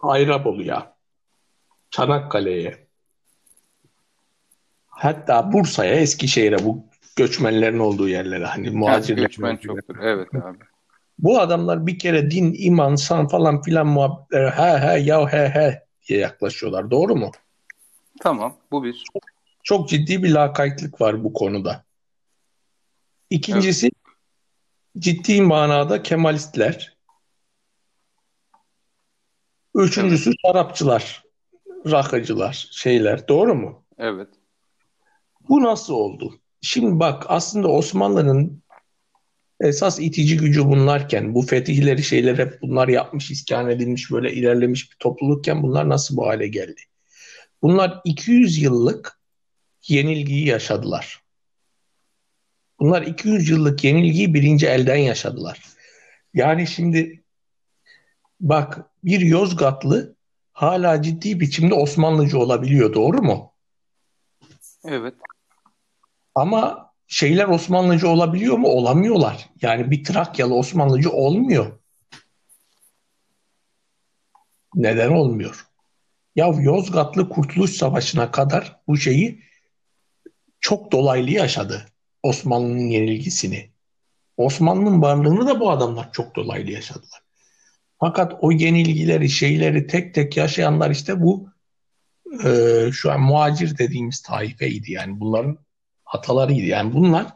Ayrabolu'ya, Çanakkale'ye, hatta Bursa'ya, Eskişehir'e bu göçmenlerin olduğu yerlere hani Yani muhacirlerin göçmen çoktur. Evet abi. Bu adamlar bir kere din, iman, san falan filan muhabbetlere he he ya he he diye yaklaşıyorlar. Doğru mu? Tamam. Bu bir. Çok ciddi bir lakaytlık var bu konuda. İkincisi ciddi manada Kemalistler. Üçüncüsü şarapçılar, rakıcılar, şeyler. Doğru mu? Evet. Bu nasıl oldu? Şimdi bak aslında Osmanlı'nın esas itici gücü bunlarken, bu fetihleri şeyler hep bunlar yapmış, iskan edilmiş, böyle ilerlemiş bir toplulukken bunlar nasıl bu hale geldi? Bunlar 200 yıllık yenilgiyi yaşadılar. Bunlar 200 yıllık yenilgiyi birinci elden yaşadılar. Yani şimdi bak bir Yozgatlı hala ciddi biçimde Osmanlıcı olabiliyor, doğru mu? Evet. Ama şeyler Osmanlıcı olabiliyor mu? Olamıyorlar. Yani bir Trakyalı Osmanlıcı olmuyor. Neden olmuyor? Ya Yozgatlı Kurtuluş Savaşı'na kadar bu şeyi çok dolaylı yaşadı. Osmanlı'nın yenilgisini. Osmanlı'nın varlığını da bu adamlar çok dolaylı yaşadılar. Fakat o yenilgileri, şeyleri tek tek yaşayanlar işte bu e, şu an muhacir dediğimiz taifeydi. Yani bunların atalarıydı. Yani bunlar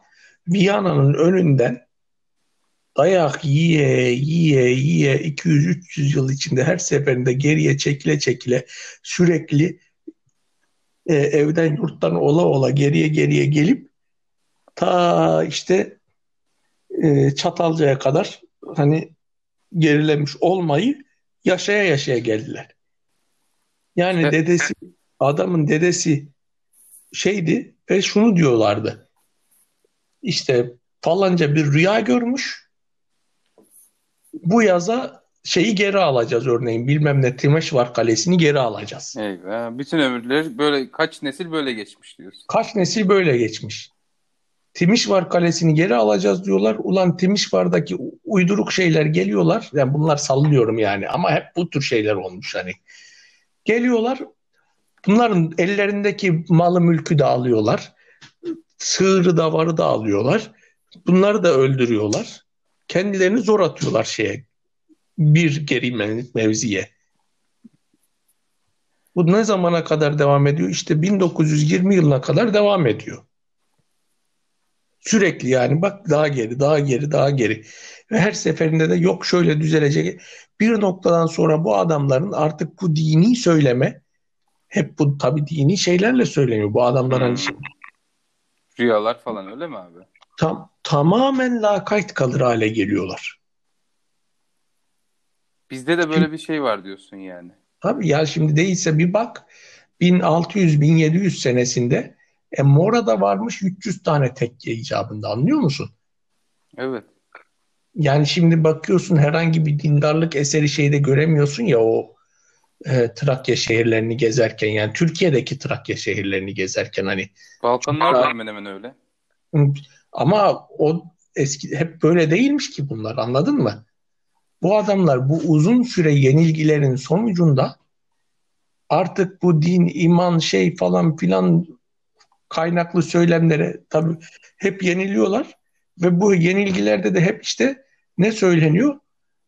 Viyana'nın önünden dayak yiye yiye yiye 200-300 yıl içinde her seferinde geriye çekile çekile sürekli e, evden yurttan ola ola geriye geriye gelip ta işte e, Çatalca'ya kadar hani gerilemiş olmayı yaşaya yaşaya geldiler. Yani dedesi adamın dedesi şeydi ve şunu diyorlardı. İşte falanca bir rüya görmüş. Bu yaza şeyi geri alacağız örneğin bilmem ne Timeşvar Kalesi'ni geri alacağız. Eyvah. Bütün ömürleri böyle kaç nesil böyle geçmiş diyorsun. Kaç nesil böyle geçmiş. Timişvar Kalesi'ni geri alacağız diyorlar. Ulan Timişvar'daki uyduruk şeyler geliyorlar. Yani bunlar sallıyorum yani ama hep bu tür şeyler olmuş hani. Geliyorlar. Bunların ellerindeki malı mülkü de alıyorlar. Sığırı da varı da alıyorlar. Bunları da öldürüyorlar. Kendilerini zor atıyorlar şeye. Bir geri mev- mevziye. Bu ne zamana kadar devam ediyor? İşte 1920 yılına kadar devam ediyor. Sürekli yani bak daha geri, daha geri, daha geri. Ve her seferinde de yok şöyle düzelecek. Bir noktadan sonra bu adamların artık bu dini söyleme hep bu tabii dini şeylerle söyleniyor. Bu adamlar hani Hmm. şey- Rüyalar falan öyle mi abi? tam, tamamen lakayt kalır hale geliyorlar. Bizde de böyle bir şey var diyorsun yani. Tabii ya şimdi değilse bir bak 1600-1700 senesinde e, Mora'da varmış 300 tane tekke icabında anlıyor musun? Evet. Yani şimdi bakıyorsun herhangi bir dindarlık eseri şeyde göremiyorsun ya o e, Trakya şehirlerini gezerken yani Türkiye'deki Trakya şehirlerini gezerken hani Balkanlar da hemen hemen öyle. ama o eski hep böyle değilmiş ki bunlar anladın mı? Bu adamlar bu uzun süre yenilgilerin sonucunda artık bu din, iman, şey falan filan kaynaklı söylemlere tabii hep yeniliyorlar ve bu yenilgilerde de hep işte ne söyleniyor?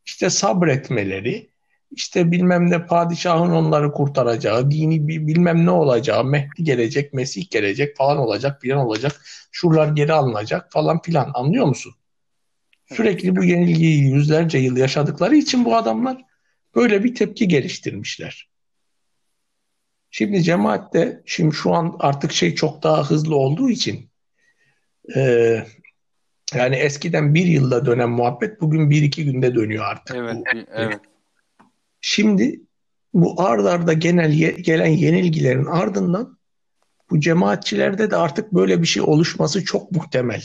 İşte sabretmeleri, işte bilmem ne padişahın onları kurtaracağı, dini bi- bilmem ne olacağı, Mehdi gelecek, Mesih gelecek falan olacak, filan olacak, şuralar geri alınacak falan filan anlıyor musun? Sürekli bu yenilgiyi yüzlerce yıl yaşadıkları için bu adamlar böyle bir tepki geliştirmişler. Şimdi cemaatte şimdi şu an artık şey çok daha hızlı olduğu için e, yani eskiden bir yılda dönen muhabbet bugün bir iki günde dönüyor artık. Evet. Bu- Evet. Şimdi bu ard arda genel ye- gelen yenilgilerin ardından bu cemaatçilerde de artık böyle bir şey oluşması çok muhtemel.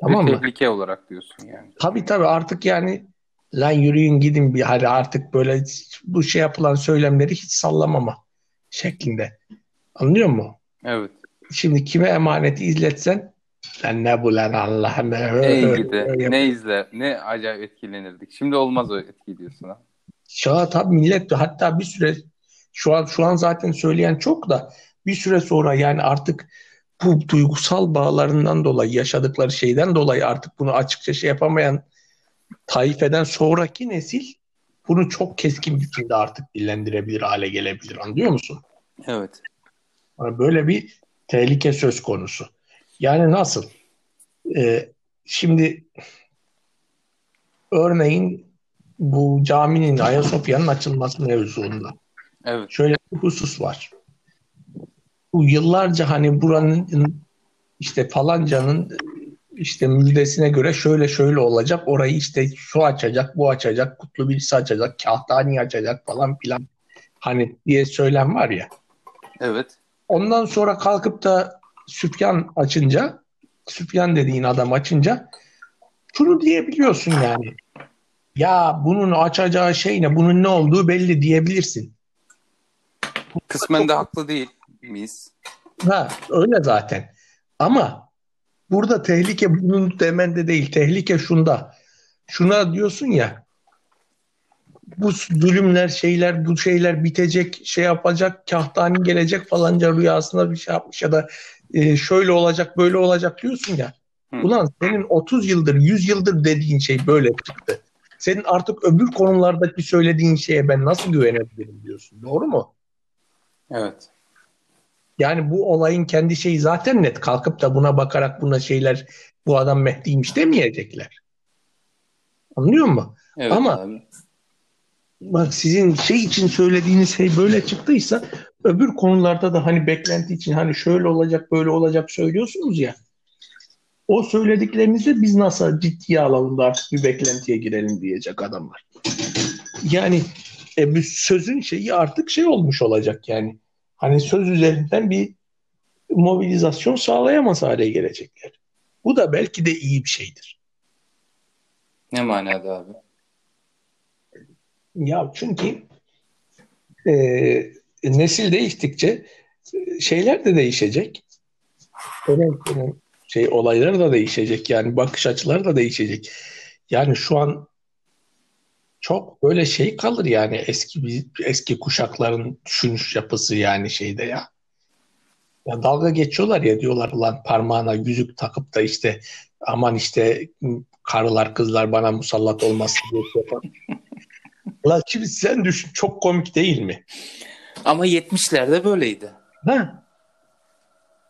Tamam mı? tehlike olarak diyorsun yani. Tabii tabii artık yani lan yürüyün gidin bir hadi artık böyle bu şey yapılan söylemleri hiç sallamama şeklinde. Anlıyor musun? Evet. Şimdi kime emaneti izletsen Sen ne bu lan Allah'ım. Ne ne izler, ne acayip etkilenirdik. Şimdi olmaz o etki diyorsun ha. Şu an tabii millet hatta bir süre şu an şu an zaten söyleyen çok da bir süre sonra yani artık bu duygusal bağlarından dolayı yaşadıkları şeyden dolayı artık bunu açıkça şey yapamayan taifeden sonraki nesil bunu çok keskin biçimde artık dillendirebilir hale gelebilir anlıyor musun? Evet. Böyle bir tehlike söz konusu. Yani nasıl? Ee, şimdi örneğin bu caminin Ayasofya'nın açılması mevzuunda. Evet. Şöyle bir husus var. Bu yıllarca hani buranın işte falancanın işte müjdesine göre şöyle şöyle olacak. Orayı işte şu açacak, bu açacak, kutlu birisi açacak, kahtani açacak falan filan. Hani diye söylem var ya. Evet. Ondan sonra kalkıp da Süfyan açınca, Süfyan dediğin adam açınca şunu diyebiliyorsun yani. Ya bunun açacağı şey ne, bunun ne olduğu belli diyebilirsin. Kısmen de haklı değil miyiz? Ha, öyle zaten. Ama burada tehlike bunun demende değil. Tehlike şunda. Şuna diyorsun ya bu zulümler şeyler bu şeyler bitecek şey yapacak kahtani gelecek falanca rüyasında bir şey yapmış ya da e, şöyle olacak böyle olacak diyorsun ya. Hı. Ulan senin 30 yıldır 100 yıldır dediğin şey böyle çıktı. Senin artık öbür konulardaki söylediğin şeye ben nasıl güvenebilirim diyorsun. Doğru mu? Evet. Yani bu olayın kendi şeyi zaten net. Kalkıp da buna bakarak buna şeyler bu adam Mehdi'ymiş demeyecekler. Anlıyor musun? Evet, Ama abi. bak sizin şey için söylediğiniz şey böyle çıktıysa öbür konularda da hani beklenti için hani şöyle olacak böyle olacak söylüyorsunuz ya. O söylediklerinizi biz nasıl ciddiye alalım da bir beklentiye girelim diyecek adamlar. Yani e, bu sözün şeyi artık şey olmuş olacak yani. Hani söz üzerinden bir mobilizasyon sağlayamaz hale gelecekler. Bu da belki de iyi bir şeydir. Ne manada abi? Ya çünkü e, nesil değiştikçe şeyler de değişecek. Önemli, şey olaylar da değişecek yani bakış açıları da değişecek. Yani şu an çok böyle şey kalır yani eski eski kuşakların düşünüş yapısı yani şeyde ya. Ya dalga geçiyorlar ya diyorlar lan parmağına yüzük takıp da işte aman işte karılar kızlar bana musallat olmasın diye şey yapan. Lan şimdi sen düşün çok komik değil mi? Ama 70'lerde böyleydi. Ha.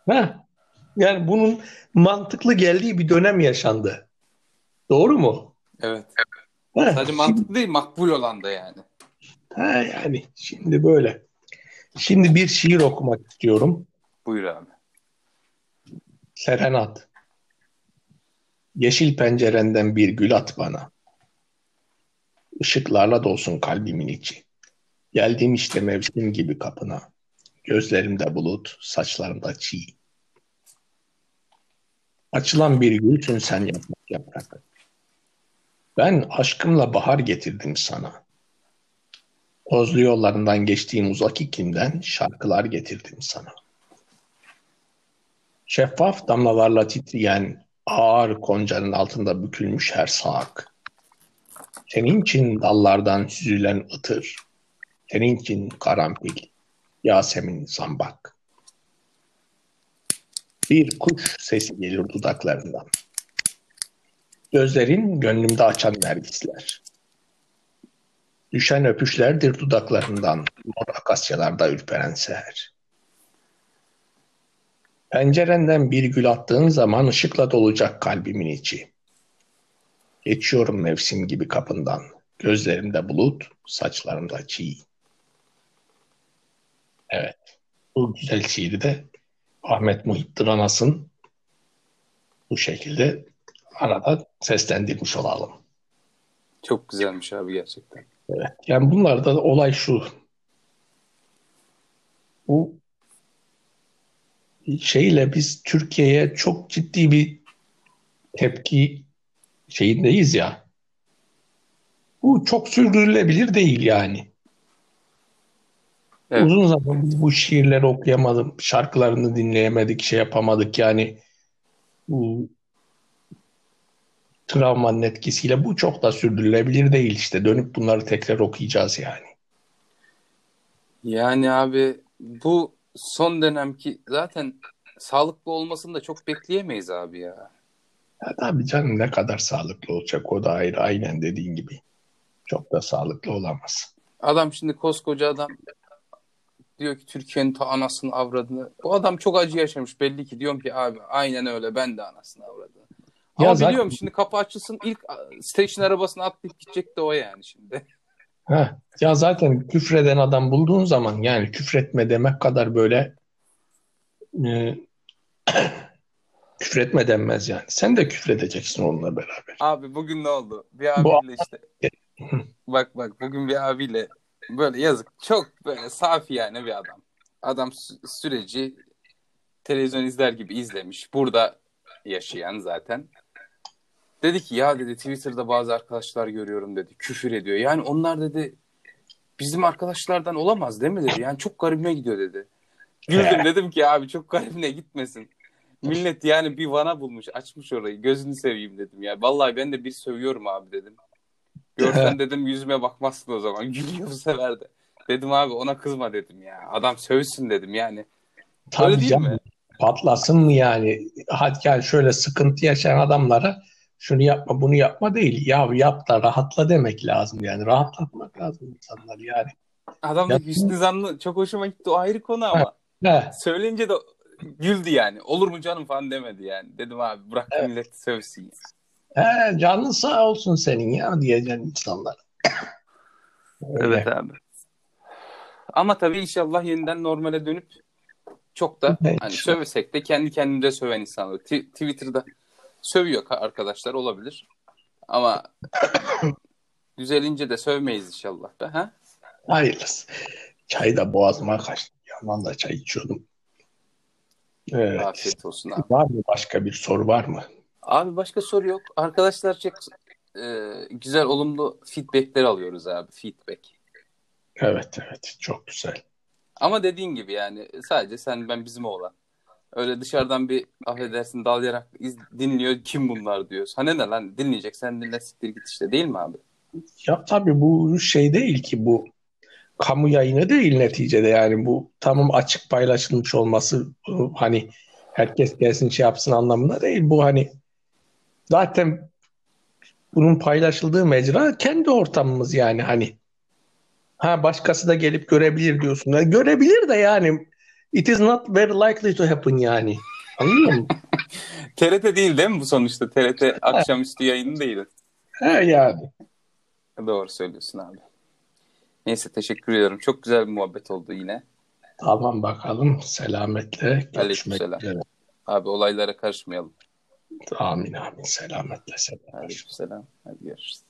Ha. Yani bunun mantıklı geldiği bir dönem yaşandı. Doğru mu? Evet. Ha, Sadece mantıklı değil, makbul olan da yani. Ha yani şimdi böyle. Şimdi bir şiir okumak istiyorum. Buyur abi. Serenat. Yeşil pencerenden bir gül at bana. Işıklarla dolsun kalbimin içi. Geldim işte mevsim gibi kapına. Gözlerimde bulut, saçlarımda çiğ. Açılan bir gülsün sen yaprak yaprak. Ben aşkımla bahar getirdim sana. Tozlu yollarından geçtiğim uzak iklimden şarkılar getirdim sana. Şeffaf damlalarla titreyen ağır koncanın altında bükülmüş her saak. Senin için dallardan süzülen ıtır, senin için karanfil, Yasemin zambak. Bir kuş sesi gelir dudaklarından. Gözlerin gönlümde açan nergisler. Düşen öpüşlerdir dudaklarından, mor akasyalarda ürperen seher. Pencerenden bir gül attığın zaman ışıkla dolacak kalbimin içi. Geçiyorum mevsim gibi kapından, gözlerimde bulut, saçlarımda çiğ. Evet, bu güzel şiiri de Ahmet Muhittin Anas'ın bu şekilde arada seslendirmiş olalım. Çok güzelmiş abi gerçekten. Evet. Yani bunlarda da olay şu. Bu şeyle biz Türkiye'ye çok ciddi bir tepki şeyindeyiz ya. Bu çok sürdürülebilir değil yani. Evet. Uzun zaman biz bu şiirleri okuyamadık, şarkılarını dinleyemedik, şey yapamadık yani bu travmanın etkisiyle bu çok da sürdürülebilir değil işte. Dönüp bunları tekrar okuyacağız yani. Yani abi bu son dönemki zaten sağlıklı olmasını da çok bekleyemeyiz abi ya. Ya tabii canım ne kadar sağlıklı olacak o da ayrı aynen dediğin gibi. Çok da sağlıklı olamaz. Adam şimdi koskoca adam diyor ki Türkiye'nin ta anasını avradını. Bu adam çok acı yaşamış belli ki. Diyorum ki abi aynen öyle ben de anasını avradını. Ama Ya biliyorum zaten- şimdi kapı açılsın ilk station arabasına atlayıp gidecek de o yani şimdi. Heh, ya zaten küfreden adam bulduğun zaman yani küfretme demek kadar böyle e, küfretme denmez yani. Sen de küfredeceksin onunla beraber. Abi bugün ne oldu? Bir Bu- abiyle işte. Bak bak bugün bir abiyle böyle yazık çok böyle safi yani bir adam. Adam sü- süreci televizyon izler gibi izlemiş. Burada yaşayan zaten. Dedi ki ya dedi Twitter'da bazı arkadaşlar görüyorum dedi. Küfür ediyor. Yani onlar dedi bizim arkadaşlardan olamaz değil mi dedi. Yani çok garibime gidiyor dedi. Güldüm dedim ki abi çok garibine gitmesin. Millet yani bir vana bulmuş açmış orayı gözünü seveyim dedim ya. Vallahi ben de bir sövüyorum abi dedim. Görsen dedim yüzüme bakmazsın o zaman. Gülüyor bu sefer de. Dedim abi ona kızma dedim ya. Adam sövsün dedim yani. Tabii Öyle değil canım. mi? Patlasın mı yani? Hadi gel şöyle sıkıntı yaşayan adamlara şunu yapma bunu yapma değil. Ya yap da rahatla demek lazım yani. Rahatlatmak lazım insanlar yani. Adam da hüsnü zanlı çok hoşuma gitti o ayrı konu ama. He, Söyleyince de güldü yani. Olur mu canım falan demedi yani. Dedim abi bırak Evet. millet sövsün. ya. He, canın sağ olsun senin ya diyeceksin insanlar. Öyle. Evet abi. Ama tabii inşallah yeniden normale dönüp çok da Evet. hani sövsek de kendi kendimize söven insanlar. Ti- Twitter'da sövüyor ka- arkadaşlar olabilir. Ama düzelince de sövmeyiz inşallah be ha? Hayırlısı. Çay da boğazıma kaçtı. Yaman da çay içiyordum. Evet. Afiyet olsun abi. Var mı başka bir soru var mı? Abi başka soru yok. Arkadaşlar çok e, güzel olumlu feedbackler alıyoruz abi. Feedback. Evet evet çok güzel. Ama dediğin gibi yani sadece sen ben bizim oğlan. Öyle dışarıdan bir affedersin dalayarak iz, dinliyor kim bunlar diyoruz. Hani ne lan dinleyecek sen dinle siktir git işte değil mi abi? Ya tabii bu şey değil ki bu kamu yayını değil neticede yani bu tamam açık paylaşılmış olması hani herkes gelsin şey yapsın anlamında değil. Bu hani zaten bunun paylaşıldığı mecra kendi ortamımız yani hani ha başkası da gelip görebilir diyorsun. Ya görebilir de yani it is not very likely to happen yani. Anlıyor musun? TRT değil değil mi bu sonuçta? TRT akşamüstü yayını değil. He yani. Doğru söylüyorsun abi. Neyse teşekkür ediyorum. Çok güzel bir muhabbet oldu yine. Tamam bakalım. Selametle görüşmek üzere. Abi olaylara karışmayalım. Amin amin. Selametle selam. Aleykümselam. Hadi görüşürüz.